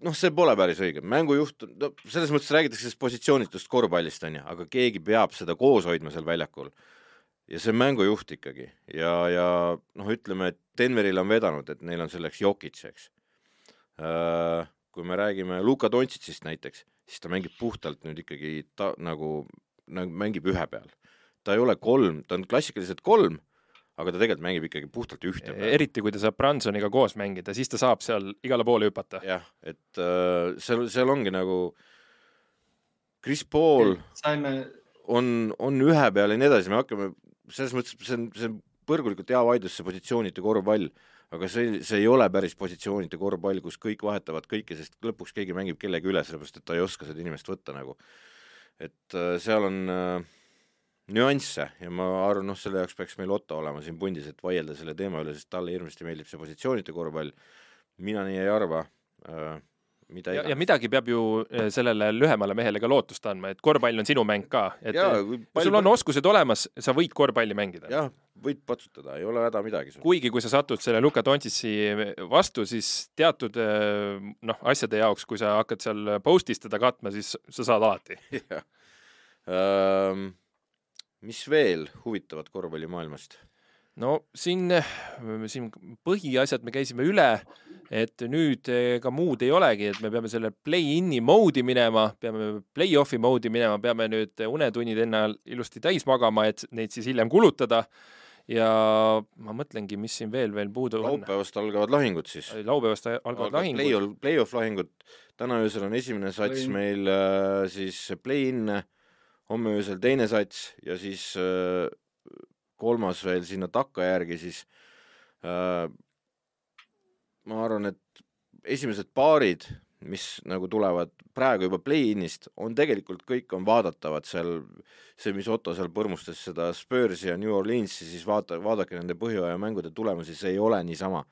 noh, see pole päris õige, mängujuht, no selles mõttes räägitakse sellest positsioonitust korvpallist, on ju, aga keegi peab seda koos hoidma seal väljakul ja see mängujuht ikkagi ja, ja noh, ütleme, et Denveril on vedanud, et neil on selleks Jokic, eks. Äh, kui me räägime Luka Dontšitsist näiteks, siis ta mängib puhtalt nüüd ikkagi ta nagu, nagu mängib ühe peal. ta ei ole kolm, ta on klassikaliselt kolm, aga ta tegelikult mängib ikkagi puhtalt ühte peale. eriti kui ta saab Bransoniga koos mängida, siis ta saab seal igale poole hüpata. jah, et äh, seal, seal ongi nagu Chris Paul saime on, on ühe peal ja nii edasi, me hakkame selles mõttes see on, see on põrgulikult hea vaidlus, see positsioonide korvpall, aga see, see ei ole päris positsioonide korvpall, kus kõik vahetavad kõike, sest lõpuks keegi mängib kellegi üle, sellepärast et ta ei oska seda inimest võtta nagu. et äh, seal on äh, nüansse ja ma arvan, noh, selle jaoks peaks meil Otto olema siin pundis, et vaielda selle teema üle, sest talle hirmsasti meeldib see positsioonide korvpall. mina nii ei arva äh, mida ja, ja midagi peab ju eh, sellele lühemale mehele ka lootust andma, et korvpall on sinu mäng ka, et ja, kui pall... sul on oskused olemas, sa võid korvpalli mängida. jah, võid patsutada, ei ole häda midagi. kuigi, kui sa satud selle Luka Dontšitsi vastu, siis teatud eh, noh, asjade jaoks, kui sa hakkad seal post'is teda katma, siis sa saad alati. jah ähm,. mis veel huvitavat korvpallimaailmast? no siin, siin põhiasjad me käisime üle, et nüüd ega muud ei olegi, et me peame selle play-in'i mode'i minema, peame play-off'i mode'i minema, peame nüüd unetunnid enne ilusti täis magama, et neid siis hiljem kulutada. ja ma mõtlengi, mis siin veel, veel puudu on. laupäevast algavad lahingud siis. laupäevast algavad lahingud. Play-off, play-off lahingud, täna öösel on esimene sats play meil äh, siis play-in, homme öösel teine sats ja siis äh, kolmas veel sinna takkajärgi, siis äh, ma arvan, et esimesed paarid, mis nagu tulevad praegu juba play-in'ist, on tegelikult kõik on vaadatavad seal, see, mis Otto seal põrmustas seda Spursi ja New Orleansi, siis vaata, vaadake nende põhjaaja mängude tulemusi, see ei ole niisama.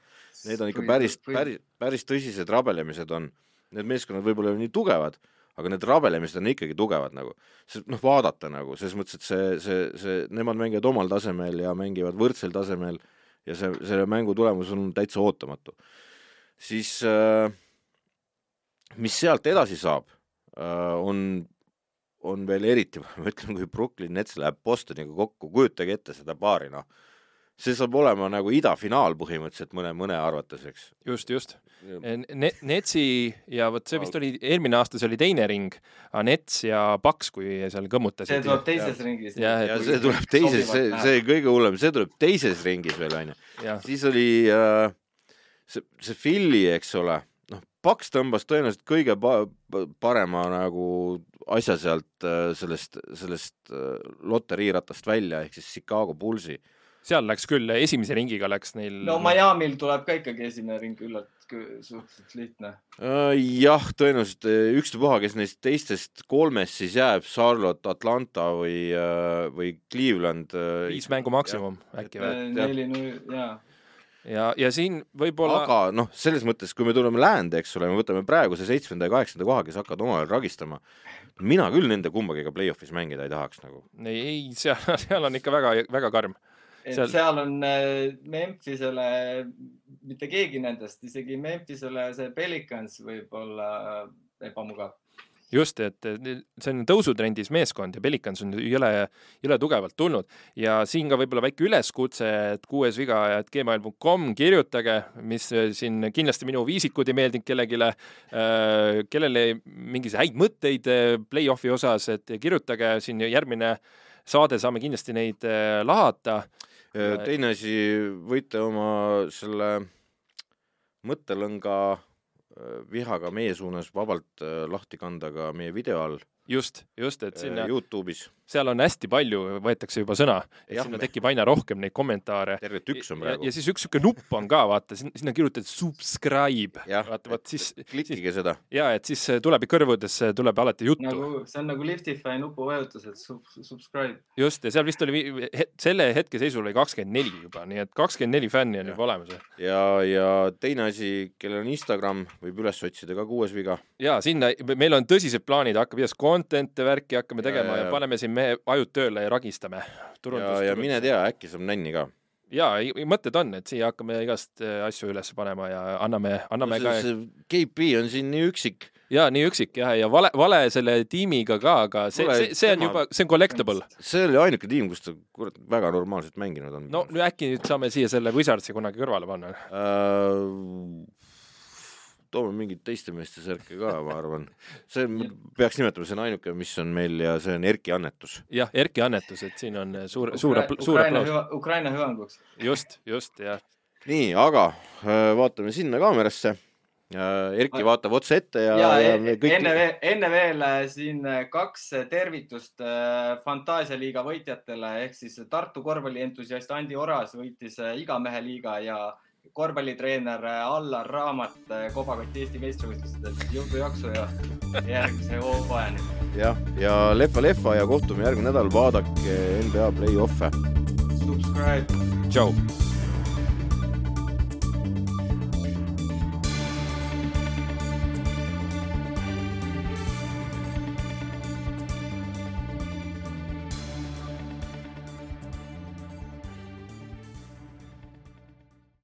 Need on ikka päris, päris, päris tõsised rabelemised on. Need meeskonnad võib-olla ei ole nii tugevad, aga need rabelemised on ikkagi tugevad nagu, noh, vaadata nagu, selles mõttes, et see, see, see, nemad mängivad omal tasemel ja mängivad võrdsel tasemel ja see, selle mängu tulemus on täitsa ootamatu. siis äh, mis sealt edasi saab äh,, on, on veel eriti, ma ütlen, kui Brooklyn Nets läheb Bostoniga kokku, kujutage ette seda paari, noh see saab olema nagu idafinaal põhimõtteliselt mõne, mõne arvates, eks. just, just ne. Netsi ja vot see vist oli, eelmine aasta see oli teine ring, Nets ja Paks, kui seal kõmmutasid. see tuleb teises ja. ringis. ja, ja see tuleb teises, see, see kõige hullem, see tuleb teises ringis veel onju. siis oli äh, see, see Philly, eks ole, noh, Paks tõmbas tõenäoliselt kõige pa parema nagu asja sealt äh, sellest, sellest äh, loteriiratast välja ehk siis Chicago Bullsi seal läks küll, esimese ringiga läks neil. no Miami'l tuleb ka ikkagi esimene ring küllalt suhteliselt lihtne. Äh, jah, tõenäoliselt äh, ükstapuha, kes neist teistest kolmest siis jääb, Charlotte, Atlanta või, äh, või Cleveland. viis mängu maksimum ja. äkki või? neli, jaa ja, ja siin võib-olla. aga noh, selles mõttes, kui me tuleme läände, eks ole, me võtame praeguse seitsmenda ja kaheksanda koha, kes hakkavad omavahel ragistama. mina küll nende kumbagiga play-off'is mängida ei tahaks nagu. ei, ei, seal, seal on ikka väga, väga karm et seal, seal on äh, Memphisele, mitte keegi nendest, isegi Memphisele see Pelicans võib olla ebamugav. Just, et see on tõusutrendis meeskond ja Pelicans on jõle, jõle tugevalt tulnud. Ja siin ka võib-olla väike üleskutse, et kuues viga, et gmail.com kirjutage, mis äh, siin kindlasti minu viisikud ei meeldinud kellelegi, äh, kellele mingis häid mõtteid play-off'i osas, et kirjutage siin järgmine saade, saame kindlasti neid lahata teine asi, võite oma selle mõttelõnga äh, vihaga meie suunas vabalt äh, lahti kanda ka meie video all just, just, et sinna Youtube'is. Seal on hästi palju, võetakse juba sõna, et ja, sinna tekib aina rohkem neid kommentaare. terve tükk on praegu. ja siis üks niisugune nupp on ka, vaata, sinna kirjutad subscribe. vaata, vot siis. klikige seda. ja et siis tuleb kõrvudesse, tuleb alati juttu. nagu, see on nagu Liftify nupuvajutus, et sub, subscribe. just, ja seal vist oli he, selle hetkeseisul oli kakskümmend neli juba, nii et kakskümmend neli fänni on juba olemas. ja, ja teine asi, kellel on Instagram, võib üles otsida ka kuues viga. ja sinna, meil on tõsised plaanid, hakkab igast content'e värki hakkame tegema ja, ja, ja paneme siin mehe ajud tööle ja ragistame. ja, ja mine tea, äkki saab nänni ka. ja mõtted on, et siia hakkame igast äh, asju üles panema ja anname, anname no, see, ka. KP on siin nii üksik. ja nii üksik jah, ja vale, vale selle tiimiga ka, aga see, see, see on juba, see on collectible. see oli ainuke tiim, kus ta kurat väga normaalselt mänginud on. no nüüd äkki nüüd saame siia selle Wizardsi kunagi kõrvale panna uh toome mingeid teiste meeste särke ka, ma arvan. see peaks nimetama, see on ainuke, mis on meil ja see on Erki annetus. jah, Erki annetus, et siin on suur, suur, suur aplaus. Ukraina hüvanguks. just, just, jah. nii, aga äh, vaatame sinna kaamerasse. Erki vaatab otse ette ja, ja, ja e- kõik... enne veel, enne veel äh, siin äh, kaks tervitust Fantaasialiiga võitjatele ehk siis Tartu korvpallientusiast Andi Oras võitis Igamehe liiga ja korvpallitreener Allar Raamat Kobakoti Eesti meistrivõistlustel. jõudu, jaksu ja järgmise hooajani. jah, ja lehva-lehva ja kohtume järgmine nädal, vaadake NBA play-off'e. Subscribe. tšau